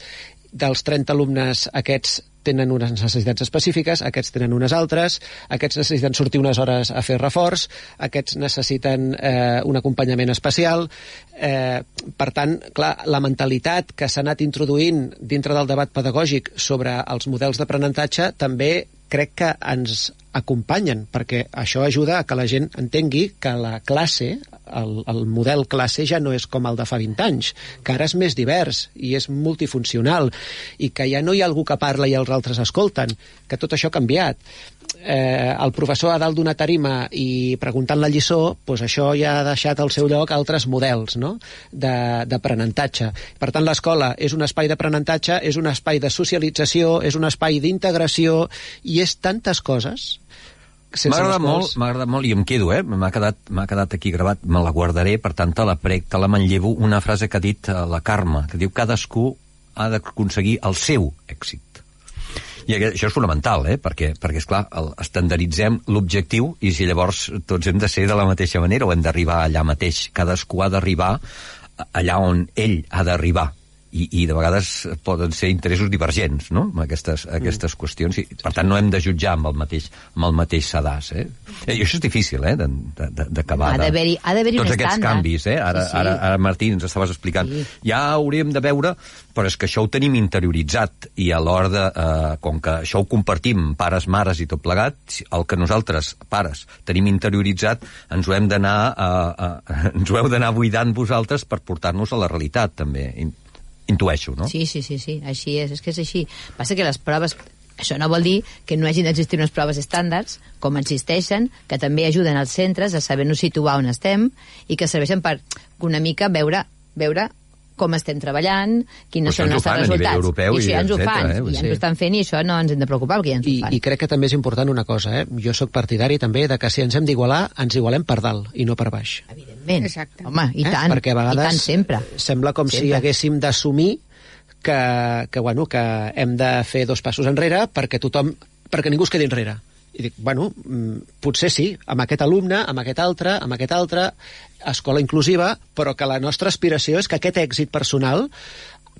Dels 30 alumnes, aquests tenen unes necessitats específiques, aquests tenen unes altres, aquests necessiten sortir unes hores a fer reforç, aquests necessiten eh, un acompanyament especial. Eh, per tant, clar, la mentalitat que s'ha anat introduint dintre del debat pedagògic sobre els models d'aprenentatge també crec que ens acompanyen, perquè això ajuda a que la gent entengui que la classe, el, el model classe ja no és com el de fa 20 anys, que ara és més divers i és multifuncional, i que ja no hi ha algú que parla i els altres escolten, que tot això ha canviat. Eh, el professor a dalt d'una tarima i preguntant la lliçó, doncs això ja ha deixat al seu lloc altres models no? De- d'aprenentatge. Per tant, l'escola és un espai d'aprenentatge, és un espai de socialització, és un espai d'integració, i és tantes coses agradat molt, agradat molt, i em quedo, eh? M'ha quedat, quedat aquí gravat, me la guardaré, per tant, te la prec, te la manllevo, una frase que ha dit eh, la Carme, que diu cadascú ha d'aconseguir el seu èxit. I això és fonamental, eh? perquè, perquè esclar, el, estandarditzem l'objectiu i si llavors tots hem de ser de la mateixa manera o hem d'arribar allà mateix. Cadascú ha d'arribar allà on ell ha d'arribar i, i de vegades poden ser interessos divergents no? amb aquestes, aquestes qüestions i per tant no hem de jutjar amb el mateix, amb el mateix sedàs eh? Eh, i això és difícil eh? de- de- de- d'acabar Ha d'haver-hi- tots aquests estàndard. canvis eh? ara, Sí, sí. ara, ara Martí ens estaves explicant Sí. ja hauríem de veure però és que això ho tenim interioritzat i a l'hora de, eh, com que això ho compartim pares, mares i tot plegat el que nosaltres, pares, tenim interioritzat ens ho hem d'anar eh, eh, <laughs> ens ho heu d'anar buidant vosaltres per portar-nos a la realitat també intueixo, no? Sí, sí, sí, sí, així és, és que és així. Passa que les proves, això no vol dir que no hagin d'existir unes proves estàndards, com existeixen, que també ajuden als centres a saber-nos situar on estem i que serveixen per una mica veure, veure com estem treballant, quines Però això són ens ho els fan a nivell resultats. europeu I això i ja ens ho fan, eh? I ja ens ho estan fent i això no ens hem de preocupar perquè ja ens ho I, fan. I crec que també és important una cosa, eh? Jo sóc partidari també de que si ens hem d'igualar, ens igualem per dalt i no per baix. Evidentment. Exacte. Home, i eh? tant, Perquè a vegades i tant sempre. sembla com si Sempre. haguéssim d'assumir que, que, bueno, que hem de fer dos passos enrere perquè tothom perquè ningú es quedi enrere. I dic, bueno, mm, potser sí, amb aquest alumne, amb aquest altre, amb aquest altre, escola inclusiva, però que la nostra aspiració és que aquest èxit personal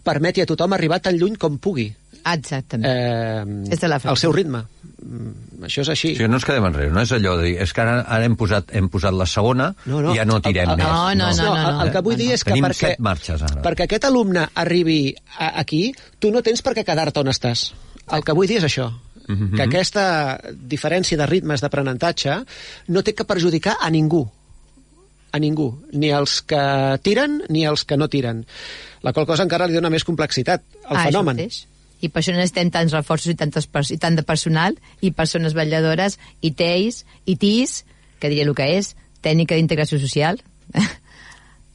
permeti a tothom arribar tan lluny com pugui. Exactament. Eh, És de la frase. al seu ritme. Mm, això és així. O sigui, no ens quedem enrere, no és allò de dir, és que ara, ara hem, posat, hem posat la segona No, no. i ja no tirem El- el- més. No, no, no, no, no. El que vull dir és que Tenim perquè, set marxes, ara. perquè aquest alumne arribi a, aquí, tu no tens per què quedar-te on estàs. El que vull dir és això, Mhm. que aquesta diferència de ritmes d'aprenentatge no té que perjudicar a ningú a ningú, ni els que tiren ni els que no tiren. La qual cosa encara li dona més complexitat al Ah, fenomen. I per això necessitem tants reforços i, tantes i tant de personal i persones vetlladores i TEIs i TIS, que diria el que és, tècnica d'integració social,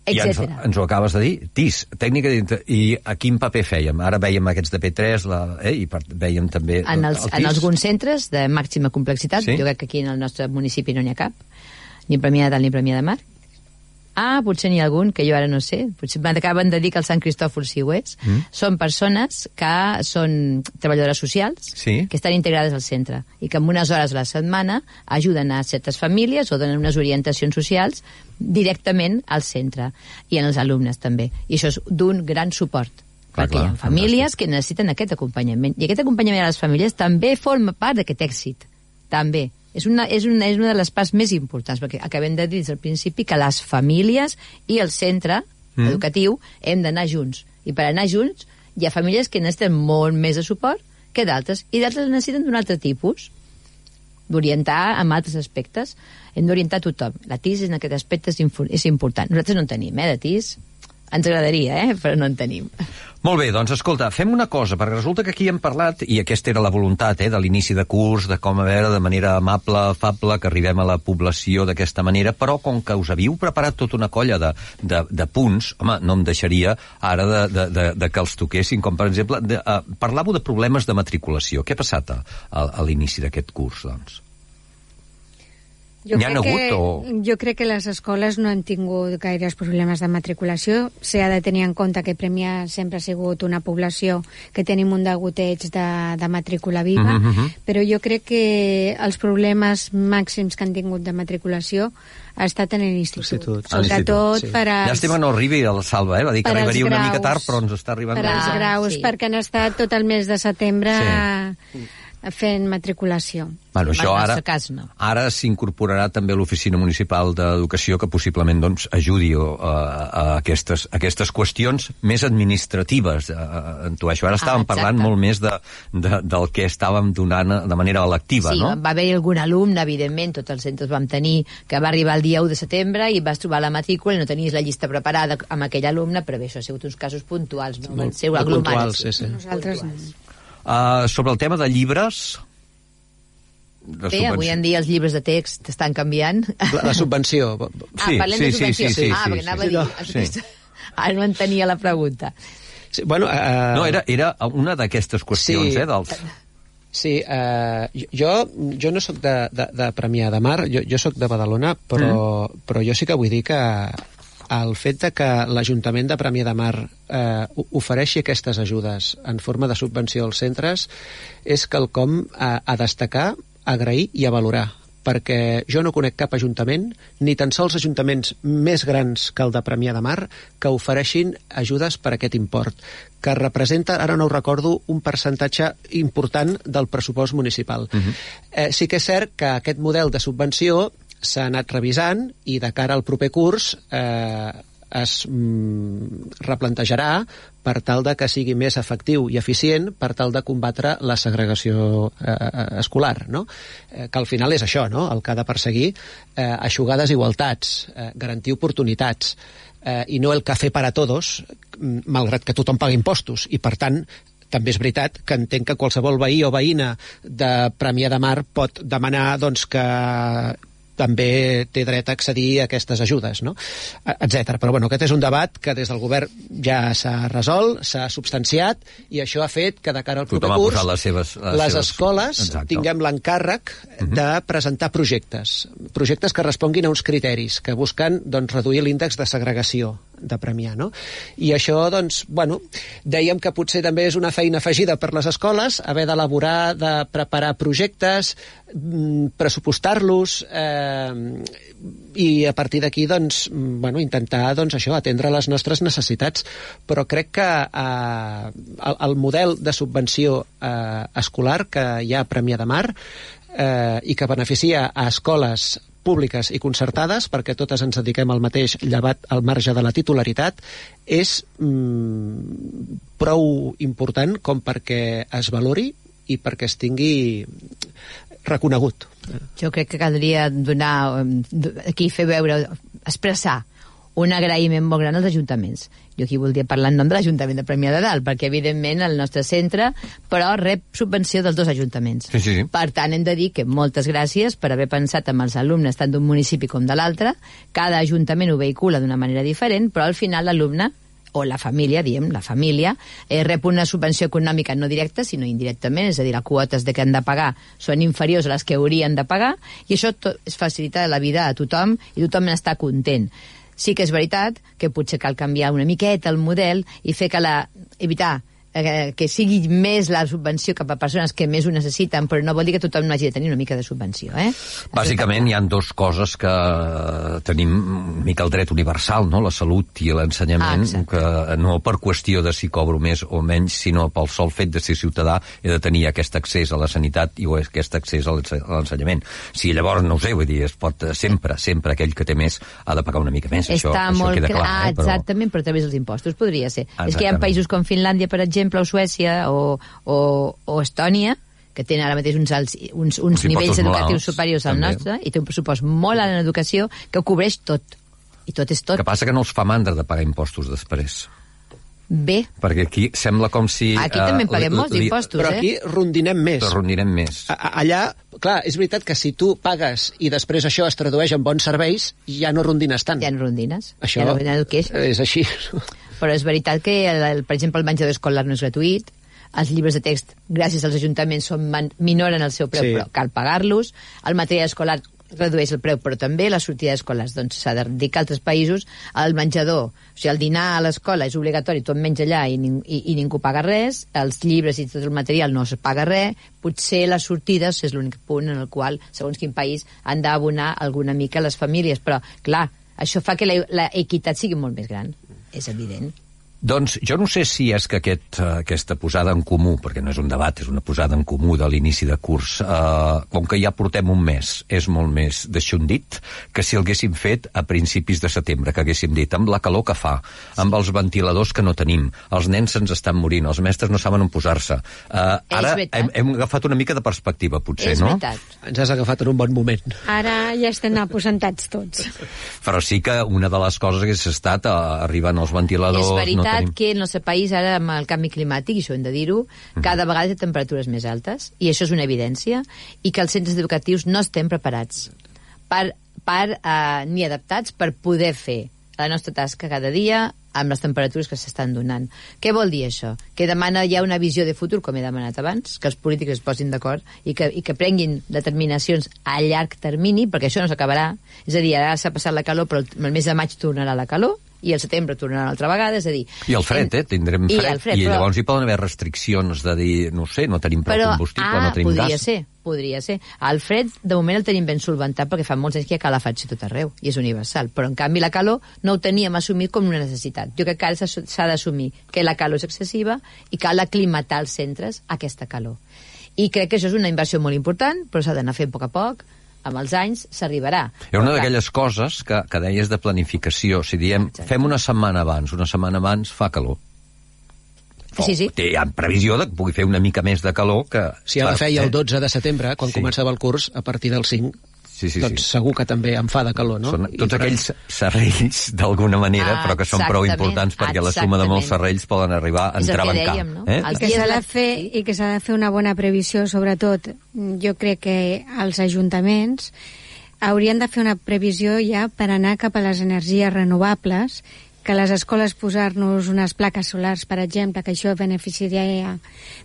I ens, ens ho acabes de dir, TIS, tècnica. I a quin paper fèiem? Ara veiem aquests de P3, la, eh, i per, veiem també En, els, el en TIS. alguns centres de màxima complexitat, Sí? jo crec que aquí en el nostre municipi no n'hi ha cap, ni Premià de Dalt ni Premià de Mar. Ah, potser n'hi ha algun, que jo ara no sé. Potser m'acaben de dir que el Sant Cristòfol sí ho és. Mm. Són persones que són treballadores socials, Sí. que estan integrades al centre i que en unes hores a la setmana ajuden a certes famílies o donen unes orientacions socials directament al centre i en els alumnes també. I això és d'un gran suport. Clar, perquè clar, hi ha famílies que necessiten aquest acompanyament. I aquest acompanyament a les famílies també forma part d'aquest èxit. També. És una, és, una, és una de les parts més importants, perquè acabem de dir des del principi que les famílies i el centre mm. educatiu hem d'anar junts. I per anar junts hi ha famílies que necessiten molt més de suport que d'altres, i d'altres necessiten d'un altre tipus d'orientar en altres aspectes. Hem d'orientar tothom. La TIS en aquest aspecte és, és important. Nosaltres no en tenim, eh, de TIS. Ens agradaria, eh? però no en tenim. Molt bé, doncs escolta, fem una cosa, perquè resulta que aquí hem parlat, i aquesta era la voluntat eh, de l'inici de curs, de com a veure de manera amable, afable, que arribem a la població d'aquesta manera, però com que us havíeu preparat tota una colla de, de, de punts, home, no em deixaria ara de, de, de, de que els toquessin, com per exemple, de, uh, parlàveu de problemes de matriculació. Què ha passat a, a, a l'inici d'aquest curs, doncs? Jo N'hi crec hagut que, o- Jo crec que les escoles no han tingut gaires problemes de matriculació. S'ha de tenir en compte que Premià sempre ha sigut una població que tenim un degoteig de, de matrícula viva, Mhm, mhm. però jo crec que els problemes màxims que han tingut de matriculació ha estat en l'institut. Sobretot sí. per als, Llàstima no arribi a la salva, eh? Va dir que arribaria una mica graus. tard, però ens està arribant... per als Ah, graus, sí. perquè han estat tot el mes de setembre fent matriculació. Bueno, En això ara, cas, no. ara s'incorporarà també a l'Oficina Municipal d'Educació que possiblement doncs, ajudi a, a, aquestes, a aquestes qüestions més administratives. A, a, intueixo. Ara estàvem Ah, exacte. parlant molt més de, de, del que estàvem donant de manera electiva, sí, no? va haver algun alumne, evidentment, tots els centres vam tenir, que va arribar el dia 1 de setembre i vas trobar la matrícula i no tenies la llista preparada amb aquell alumne, però bé, això ha sigut uns casos puntuals, no van ser molt puntuals, sí, sí. Nosaltres no. Uh, sobre el tema de llibres... De Bé, avui en dia els llibres de text estan canviant. La, la subvenció. Sí, ah, parlem sí, de sí, subvenció. sí, sí, ah, sí, perquè anava sí, a sí. dir... Sí. Ara no entenia la pregunta. Sí, bueno, uh, No, era, era una d'aquestes qüestions, Sí. eh, dels... Sí, eh, jo, jo no sóc de, de, de Premià de Mar, jo, jo sóc de Badalona, però, mm. però jo sí que vull dir que el fet de que l'Ajuntament de Premià de Mar eh, ofereixi aquestes ajudes en forma de subvenció als centres és quelcom a, a destacar, a agrair i a valorar perquè jo no conec cap ajuntament, ni tan sols ajuntaments més grans que el de Premià de Mar, que ofereixin ajudes per aquest import, que representa, ara no ho recordo, un percentatge important del pressupost municipal. Uh -huh. eh, sí que és cert que aquest model de subvenció s'ha anat revisant i de cara al proper curs eh, es mm, replantejarà per tal de que sigui més efectiu i eficient per tal de combatre la segregació eh, escolar, no? Eh, que al final és això, no? El que ha de perseguir eh, aixugar desigualtats, eh, garantir oportunitats eh, i no el cafè per a todos, mm, malgrat que tothom paga impostos i per tant també és veritat que entenc que qualsevol veí o veïna de Premià de Mar pot demanar doncs, que també té dret a accedir a aquestes ajudes, no? etc. Però bueno, aquest és un debat que des del govern ja s'ha resolt, s'ha substanciat i això ha fet que de cara al proper curs les seves- les les seves- escoles Exacte. tinguem l'encàrrec de presentar projectes, projectes que responguin a uns criteris, que busquen doncs, reduir l'índex de segregació de Premià, no? I això, doncs, bueno, dèiem que potser també és una feina afegida per les escoles, haver d'elaborar, de preparar projectes, mm, pressupostar-los, eh, i a partir d'aquí, doncs, mm, bueno, intentar, doncs, això, atendre les nostres necessitats. Però crec que eh, el, el model de subvenció eh, escolar que hi ha a Premià de Mar eh, i que beneficia a escoles públiques i concertades, perquè totes ens dediquem al mateix llevat al marge de la titularitat, és mm, prou important com perquè es valori i perquè es tingui reconegut. Jo crec que caldria donar, eh, aquí fer veure, expressar un agraïment molt gran als ajuntaments. Jo aquí voldria parlar en nom de l'Ajuntament de Premià de Dalt, perquè evidentment el nostre centre, però rep subvenció dels dos ajuntaments. Sí, sí, sí. Per tant, hem de dir que moltes gràcies per haver pensat en els alumnes tant d'un municipi com de l'altre. Cada ajuntament ho vehicula d'una manera diferent, però al final l'alumne o la família, diem, la família, eh, rep una subvenció econòmica no directa, sinó indirectament, és a dir, les quotes de que han de pagar són inferiors a les que haurien de pagar, i això tot, es facilita la vida a tothom i tothom n'està content. Sí que és veritat que potser cal canviar una miqueta el model i fer que la... evitar eh, que sigui més la subvenció cap a persones que més ho necessiten, però no vol dir que tothom no hagi de tenir una mica de subvenció, eh? Bàsicament hi han dues coses que tenim una mica el dret universal, no? la salut i l'ensenyament, Ah, exacte. que no per qüestió de si cobro més o menys, sinó pel sol fet de ser ciutadà he de tenir aquest accés a la sanitat i aquest accés a l'ense- a l'ensenyament. Si llavors, no ho sé, vull dir, es pot eh, sempre, sempre aquell que té més ha de pagar una mica més. això, Està això molt queda clar, clar, eh? però... exactament, però a través dels impostos podria ser. És que hi ha Exactament. països com Finlàndia, per exemple, o Suècia, o, o, o Estònia, que tenen ara mateix uns, alts, uns, uns nivells educatius alts, superiors al també. nostre, i té un pressupost molt alt en educació que ho cobreix tot. I tot és tot. Que passa que no els fa mandra de pagar impostos després. Bé, Perquè aquí sembla com si... aquí també en paguem li- molts li- impostos, Però eh? aquí rondinem més. Però rondirem més. A- Allà, clar, és veritat que si tu pagues i després això es tradueix en bons serveis, ja no rondines tant. Hi ha rondines. Això ha el queix. és així. Però és veritat que, el, el, per exemple, el menjador escolar no és gratuït, els llibres de text, gràcies als ajuntaments, són man, minoren el seu preu, Sí. però cal pagar-los. El material escolar redueix el preu, però també la sortida d'escoles. Doncs s'ha de dir que altres països el menjador, o sigui, el dinar a l'escola és obligatori, tot menys allà i, ning i, i ningú paga res, els llibres i tot el material no es paga res, potser les sortides és l'únic punt en el qual, segons quin país, han d'abonar alguna mica les famílies. Però, clar, això fa que la, la equitat sigui molt més gran, és evident. Doncs jo no sé si és que aquest, eh, aquesta posada en comú, perquè no és un debat, és una posada en comú de l'inici de curs, eh, com que ja portem un mes, és molt més deixondit que si el haguéssim fet a principis de setembre, que haguéssim dit, amb la calor que fa, amb els ventiladors que no tenim, els nens se'ns estan morint, els mestres no saben on posar-se. Eh, ara hem, hem agafat una mica de perspectiva, potser, és no? veritat. Ens has agafat en un bon moment. Ara ja estem aposentats tots. Però sí que una de les coses hagués estat eh, arribant als ventiladors... és veritat no tenim... que el nostre país ara amb el canvi climàtic, i això hem de dir-ho, cada vegada té temperatures més altes, i això és una evidència, i que els centres educatius no estem preparats per, per eh, ni adaptats per poder fer la nostra tasca cada dia amb les temperatures que s'estan donant. Què vol dir això? Que demana ja una visió de futur, com he demanat abans, que els polítics es posin d'acord i, que, i que prenguin determinacions a llarg termini, perquè això no s'acabarà. És a dir, ara s'ha passat la calor, però el mes de maig tornarà la calor, i el setembre tornarà una altra vegada, és a dir... I el fred, eh? Tindrem I fred. el fred, I però- llavors hi poden haver restriccions de dir, no sé, no tenim prou Però, combustible, ah, no tenim podria gas. ser, podria ser. El fred, de moment, el tenim ben solventat perquè fa molts anys que hi ha calefacció tot arreu, i és universal. Però, en canvi, la calor no ho teníem assumit com una necessitat. Jo crec que ara s'ha d'assumir que la calor és excessiva i cal aclimatar els centres a aquesta calor. I crec que això és una inversió molt important, però s'ha d'anar fent a poc a poc, amb els anys s'arribarà. Era una d'aquelles coses que, que deies de planificació. Si diem, Exacte. fem una setmana abans, una setmana abans fa calor. Sí, sí. Té, ha previsió de que pugui fer una mica més de calor que... Si ara feia el eh? 12 de setembre, quan Sí. començava el curs, a partir del 5, Sí, sí, doncs sí. segur que també em fa de calor, no? Són I tots per- aquells serrells, d'alguna manera, Ah, però que són prou importants perquè la suma de molts serrells poden arribar a que entrebancar. dèiem, no? Eh? El que s'ha de fer i que s'ha de fer una bona previsió, sobretot. Jo crec que els ajuntaments haurien de fer una previsió ja per anar cap a les energies renovables, que a les escoles posar-nos unes plaques solars, per exemple, que això beneficiaria,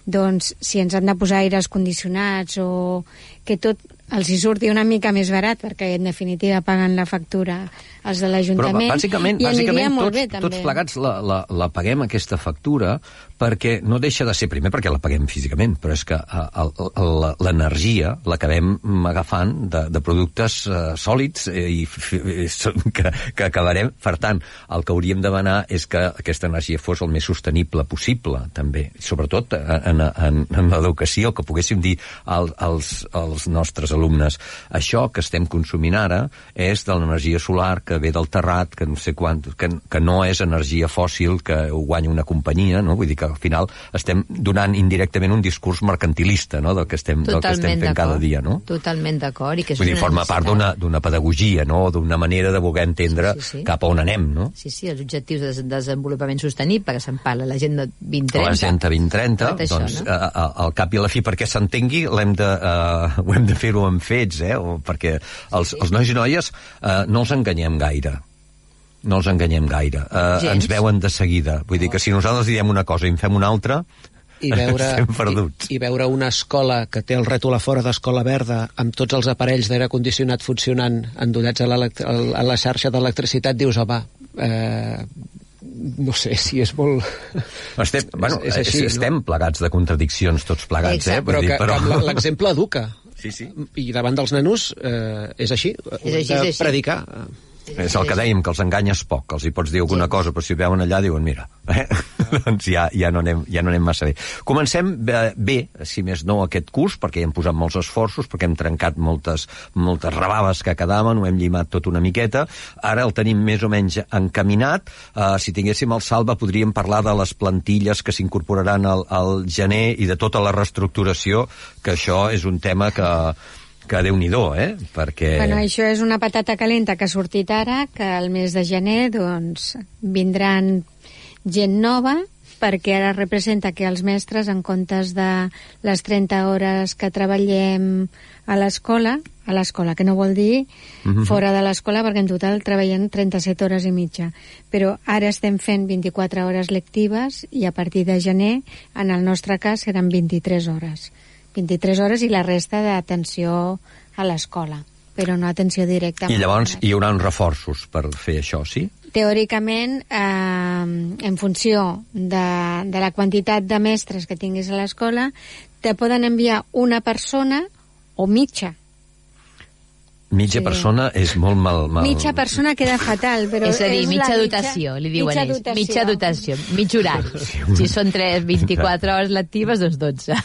doncs, si ens han de posar aires condicionats o que tot els hi surti una mica més barat, perquè en definitiva paguen la factura els de Però l'Ajuntament. bàsicament, I aniria bàsicament molt tots, bé, també. tots plegats la, la, la paguem aquesta factura perquè no deixa de ser, primer perquè la paguem físicament, però és que eh, l'energia l'acabem agafant de, de productes eh, sòlids eh, i <laughs> que, que acabarem... Per tant, el que hauríem de demanar és que aquesta energia fos el més sostenible possible, també, sobretot en, en, en l'educació, que poguéssim dir al, als, als nostres alumnes això que estem consumint ara és de l'energia solar que ve del terrat, que no sé quant, que, que no és energia fòssil, que ho guanya una companyia, no? Vull dir que al final estem donant indirectament un discurs mercantilista, no?, del que estem, del que estem fent cada dia, no? Totalment d'acord. i que això Vull dir, és una forma part d'una pedagogia, no?, d'una manera de voler entendre Sí, sí, sí. cap a on anem, no? Sí, sí, els objectius de des- desenvolupament sostenible, que se'n parla, l'agenda a 2030. l'agenda 2030, Tot això, doncs, no? a, a, al cap i a la fi, perquè s'entengui, l'hem de, uh, <laughs> ho hem de fer-ho amb fets, eh? O perquè els, els nois i noies uh, no els enganyem gaire. No els enganyem gaire. Uh, Gens. ens veuen de seguida. Vull dir que si nosaltres diem una cosa i en fem una altra, i veure, <laughs> estem perduts. i, i veure una escola que té el rètol a fora d'escola verda amb tots els aparells d'aire condicionat funcionant endollats a, a la xarxa d'electricitat dius, home eh, no sé si és molt... <laughs> Estem, bueno, és així, no? estem plegats de contradiccions, tots plegats, Exacte. eh? Vull però dir, però... <laughs> l'exemple educa Sí, sí. i davant dels nanos eh, és així, És així, de és així. predicar És el que dèiem, que els enganyes poc, els hi pots dir alguna Sí. cosa, però si ho veuen allà diuen, mira, eh? <laughs> doncs ja, ja, no anem, ja no anem massa bé. Comencem bé, bé, si més no, aquest curs, perquè hi hem posat molts esforços, perquè hem trencat moltes, moltes rebaves que quedaven, ho hem llimat tot una miqueta, ara el tenim més o menys encaminat, uh, si tinguéssim el Salva podríem parlar de les plantilles que s'incorporaran al, al gener i de tota la reestructuració, que això és un tema que que déu nhi eh? Perquè... Bueno, això és una patata calenta que ha sortit ara, que al mes de gener doncs, vindran gent nova, perquè ara representa que els mestres, en comptes de les 30 hores que treballem a l'escola, a l'escola, que no vol dir uh -huh. fora de l'escola, perquè en total treballem 37 hores i mitja. Però ara estem fent 24 hores lectives i a partir de gener, en el nostre cas, seran 23 hores. 23 hores i la resta d'atenció a l'escola, però no atenció directa. I llavors hi haurà uns reforços per fer això, sí? Teòricament, eh, en funció de, de la quantitat de mestres que tinguis a l'escola, te poden enviar una persona o mitja Mitja sí. persona és molt mal, mal... Mitja persona queda fatal, però... És a dir, és mitja la dotació, li diuen mitja ells. dotació. Mitja dotació, mig horari. Si són 3, 24 hores lectives, doncs 12.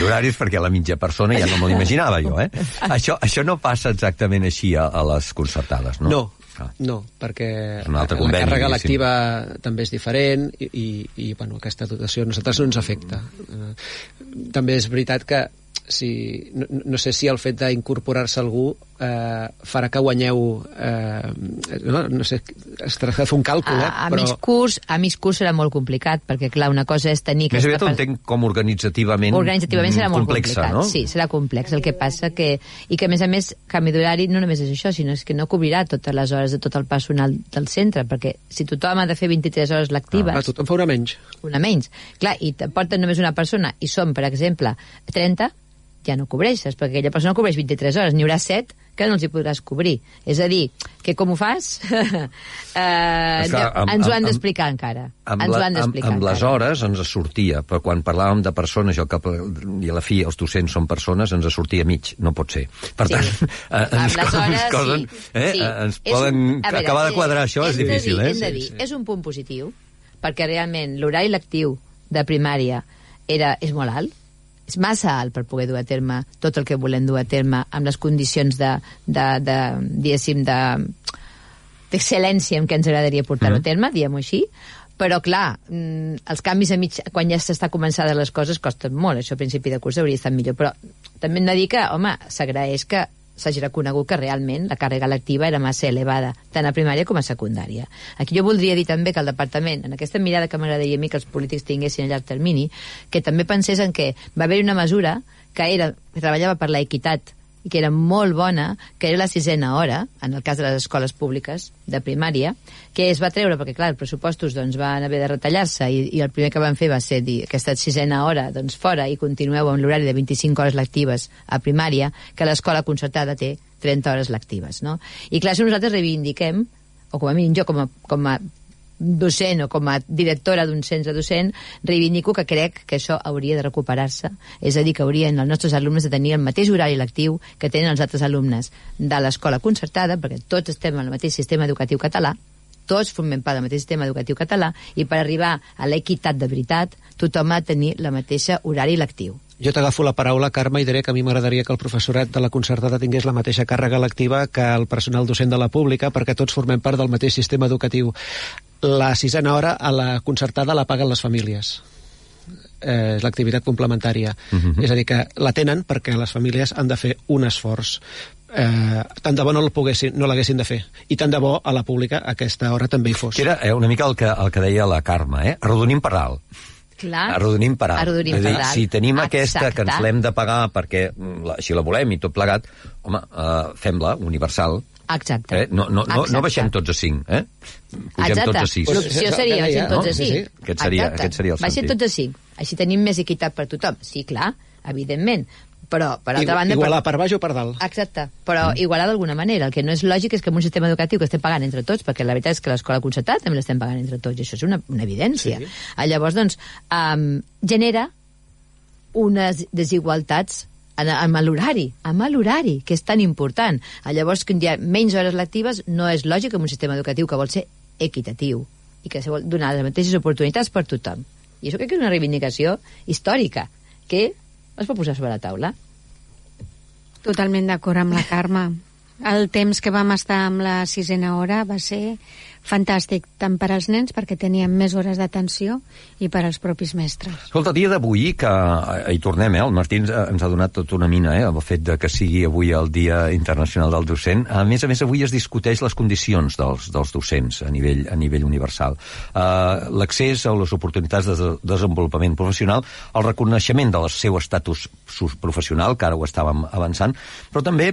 L'horari és perquè la mitja persona ja no me l'imaginava jo, eh? Això, això no passa exactament així a, a les concertades, no? No, Ah. no, perquè la conveni, càrrega diguéssim. lectiva també és diferent i, i, i bueno, aquesta dotació a nosaltres no ens afecta. Eh, també és veritat que si, no, no sé si el fet d'incorporar-se algú eh, farà que guanyeu eh, no, no sé, es tracta de fer un càlcul eh, A, a, però mig curs, a mig curs serà molt complicat, perquè, clar, una cosa és tenir... Més aviat ho entenc com organitzativament, Organitzativament serà molt complexa, complicat. no? Sí, serà complex. El que passa que... I que, a més a més, canvi d'horari no només és això, sinó és que no cobrirà totes les hores de tot el personal del centre, perquè si tothom ha de fer 23 hores lectives, ah, tothom fa una menys. una menys, clar, i te porten només una persona i són, per exemple, 30, ja no cobreixes, perquè aquella persona cobreix 23 hores, n'hi haurà 7 que no els hi podràs cobrir. És a dir, que com ho fas? <laughs> eh, Esclar, amb- ens ho han d'explicar encara. Amb, ens ho han amb, amb les hores ens sortia, però quan parlàvem de persones, jo que i a la fi els docents són persones, ens sortia mig, no pot ser. Per Sí. tant, eh, ens, les ens, hores, cosen, sí. eh, sí. ens poden un- veure, acabar de eh, quadrar això, és difícil, dir, eh? Hem de dir, és un punt positiu, perquè realment l'horari lectiu de primària era, és molt alt, és massa alt per poder dur a terme tot el que volem dur a terme amb les condicions de, de, de diguéssim, de d'excel·lència en què ens agradaria portar-ho Mhm. a terme, diguem-ho així, però clar, mm, els canvis a mig, quan ja s'està començades les coses costen molt, això a principi de curs hauria estat millor, però també hem de dir que, home, s'agraeix que s'hagi reconegut que realment la càrrega lectiva era massa elevada, tant a primària com a secundària. Aquí jo voldria dir també que el departament, en aquesta mirada que m'agradaria a mi que els polítics tinguessin a llarg termini, que també pensés en que va haver una mesura que era que treballava per la equitat i que era molt bona, que era la sisena hora, en el cas de les escoles públiques de primària, que es va treure, perquè clar, els pressupostos doncs, van haver de retallar-se i, i el primer que van fer va ser dir aquesta sisena hora doncs, fora i continueu amb l'horari de 25 hores lectives a primària, que l'escola concertada té 30 hores lectives. No? I clar, això nosaltres reivindiquem, o com a mínim jo com a, com a docent o com a directora d'un centre docent, reivindico que crec que això hauria de recuperar-se. És a dir, que haurien els nostres alumnes de tenir el mateix horari lectiu que tenen els altres alumnes de l'escola concertada, perquè tots estem en el mateix sistema educatiu català, tots formem part del mateix sistema educatiu català, i per arribar a l'equitat de veritat, tothom ha de tenir la mateixa horari lectiu. Jo t'agafo la paraula, Carme, i diré que a mi m'agradaria que el professorat de la concertada tingués la mateixa càrrega lectiva que el personal docent de la pública, perquè tots formem part del mateix sistema educatiu. La sisena hora a la concertada la paguen les famílies eh, és l'activitat complementària. Uh -huh. És a dir, que la tenen perquè les famílies han de fer un esforç. Eh, tant de bo no l'haguessin no l'haguessin de fer. I tant de bo a la pública aquesta hora també hi fos. Que era eh, una mica el que, el que deia la Carme, eh? Arrodonim per alt. Clar. Arrodonim per alt. Arrodonim per alt. Si tenim aquesta que ens Exacte. l'hem de pagar perquè mm, la, així la volem i tot plegat, home, uh, fem-la universal. Exacte. Eh? No, no, no, no Exacte. baixem tots a 5, eh? Pugem Exacte. tots a 6. L'opció seria ja baixem tots no? a Sí, 5. sí. Aquest seria- Exacte. aquest seria el Baixem sentit. tots a 5. Així tenim més equitat per tothom. Sí, clar, evidentment. Però, per altra banda... Igualar per... per baix o per dalt. Exacte, però igualar d'alguna manera. El que no és lògic és que en un sistema educatiu que estem pagant entre tots, perquè la veritat és que l'escola concertada també l'estem pagant entre tots, i això és una, una evidència. Sí. Ah, Llavors, doncs, um, genera unes desigualtats amb l'horari, amb l'horari, que és tan important. Llavors, que hi ha menys hores lectives no és lògic en un sistema educatiu que vol ser equitatiu i que se vol donar les mateixes oportunitats per tothom. I això crec que és una reivindicació històrica que es pot posar sobre la taula. Totalment d'acord amb la Carme. El temps que vam estar amb la sisena hora va ser fantàstic, tant per als nens, perquè tenien més hores d'atenció, i per als propis mestres. Escolta, dia d'avui, que eh, hi tornem, eh? el Martí ens, ens ha donat tota una mina, eh? el fet de que sigui avui el Dia Internacional del Docent. A més a més, avui es discuteix les condicions dels, dels docents a nivell, a nivell universal. Uh, L'accés a les oportunitats de desenvolupament professional, el reconeixement del seu estatus professional, que ara ho estàvem avançant, però també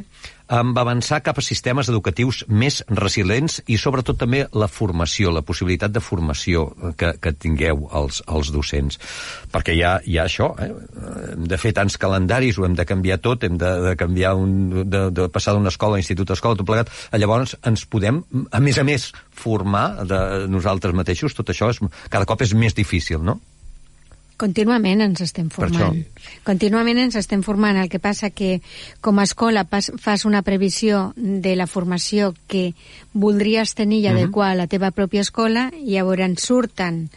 amb avançar cap a sistemes educatius més resilients i sobretot també la formació, la possibilitat de formació que, que tingueu els, els docents. Perquè hi ha, hi ha això, eh? hem de fer tants calendaris, ho hem de canviar tot, hem de, de canviar un, de, de passar d'una escola a institut a escola, tot plegat. Llavors ens podem, a més a més, formar de nosaltres mateixos, tot això és, cada cop és més difícil, no? Contínuament ens estem formant. Contínuament ens estem formant. El que passa que com a escola pas, fas una previsió de la formació que voldries tenir i uh mhm. -huh. adequar a la teva pròpia escola i llavors surten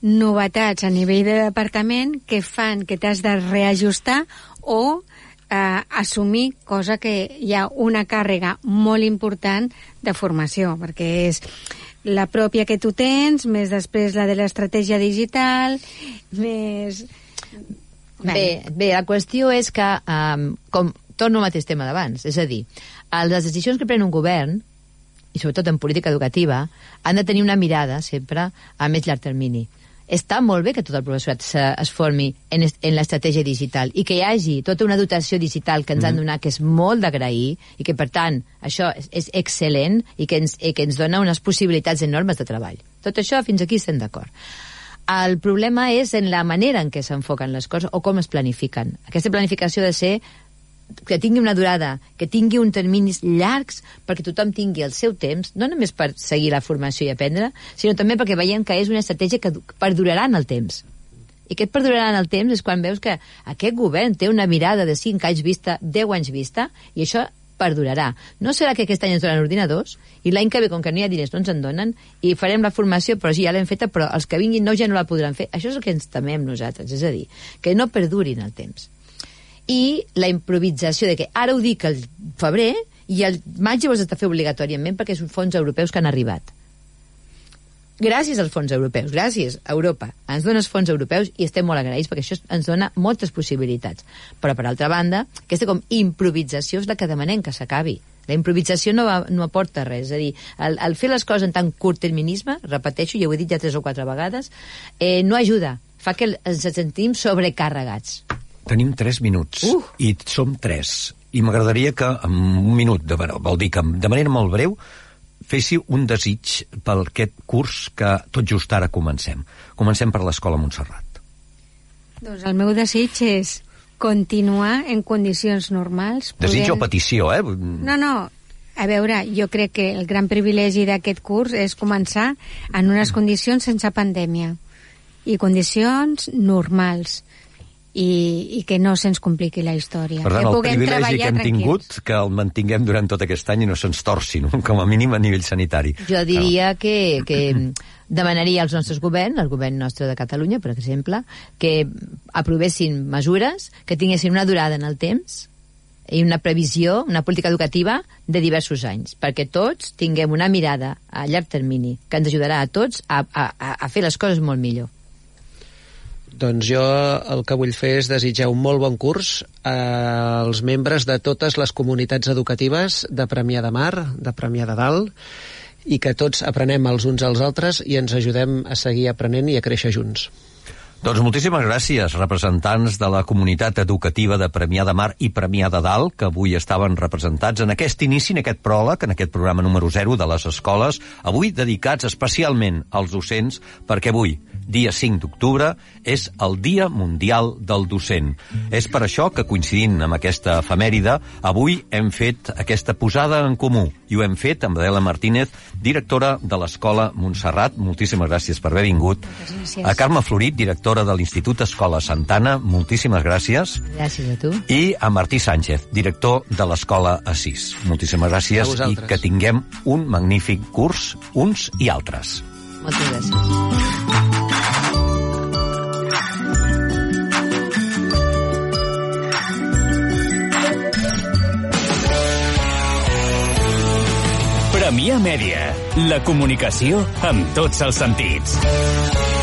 novetats a nivell de departament que fan que t'has de reajustar o eh, assumir, cosa que hi ha una càrrega molt important de formació, perquè és la pròpia que tu tens, més després la de l'estratègia digital, més... Bé, bé, la qüestió és que, um, com torno al mateix tema d'abans, és a dir, les decisions que pren un govern, i sobretot en política educativa, han de tenir una mirada sempre a més llarg termini està molt bé que tot el professorat se, es formi en, en l'estratègia digital i que hi hagi tota una dotació digital que ens mm. han donat que és molt d'agrair i que, per tant, això és, és excel·lent i que, ens, i que ens dona unes possibilitats enormes de treball. Tot això, fins aquí estem d'acord. El problema és en la manera en què s'enfoquen les coses o com es planifiquen. Aquesta planificació ha de ser que tingui una durada, que tingui un terminis llargs perquè tothom tingui el seu temps, no només per seguir la formació i aprendre, sinó també perquè veiem que és una estratègia que perdurarà en el temps. I aquest perdurarà en el temps és quan veus que aquest govern té una mirada de 5 anys vista, 10 anys vista, i això perdurarà. No serà que aquest any ens donen ordinadors i l'any que ve, com que no hi ha diners, no ens en donen i farem la formació, però sí, ja l'hem feta, però els que vinguin nous ja no la podran fer. Això és el que ens temem nosaltres, és a dir, que no perdurin el temps i la improvisació de que ara ho dic al febrer i al maig ho has de fer obligatòriament perquè són fons europeus que han arribat. Gràcies als fons europeus, gràcies a Europa. Ens dones fons europeus i estem molt agraïts perquè això ens dona moltes possibilitats. Però, per altra banda, aquesta com improvisació és la que demanem que s'acabi. La improvisació no, va, no aporta res. És a dir, el, el fer les coses en tan curt terminisme, repeteixo, ja ho he dit ja tres o quatre vegades, eh, no ajuda. Fa que ens sentim sobrecarregats. Tenim 3 minuts uh. i som 3. I m'agradaria que en un minut, de, vol dir que de manera molt breu, féssiu un desig pel aquest curs que tot just ara comencem. Comencem per l'Escola Montserrat. Doncs el meu desig és continuar en condicions normals. Desig podent... o petició, eh? No, no, a veure, jo crec que el gran privilegi d'aquest curs és començar en unes condicions sense pandèmia i condicions normals i, i que no se'ns compliqui la història. Per tant, que el privilegi que hem tingut, que el mantinguem durant tot aquest any i no se'ns torci, no? com a mínim a nivell sanitari. Jo diria no. que, que demanaria als nostres governs, al govern nostre de Catalunya, per exemple, que aprovessin mesures que tinguessin una durada en el temps i una previsió, una política educativa de diversos anys, perquè tots tinguem una mirada a llarg termini que ens ajudarà a tots a, a, a fer les coses molt millor. Doncs jo el que vull fer és desitjar un molt bon curs als membres de totes les comunitats educatives de Premià de Mar, de Premià de Dalt, i que tots aprenem els uns als altres i ens ajudem a seguir aprenent i a créixer junts. Doncs moltíssimes gràcies, representants de la comunitat educativa de Premià de Mar i Premià de Dalt, que avui estaven representats en aquest inici, en aquest pròleg, en aquest programa número 0 de les escoles, avui dedicats especialment als docents, perquè avui, dia 5 d'octubre, és el Dia Mundial del Docent. És per això que, coincidint amb aquesta efemèride, avui hem fet aquesta posada en comú, i ho hem fet amb Adela Martínez, directora de l'Escola Montserrat. Moltíssimes gràcies per haver vingut. A Carme Florit, directora directora de l'Institut Escola Santana, moltíssimes gràcies. Gràcies a tu. I a Martí Sánchez, director de l'Escola Assís. Moltíssimes gràcies i que tinguem un magnífic curs, uns i altres. Moltes gràcies. Premià Mèdia, la comunicació amb tots els sentits.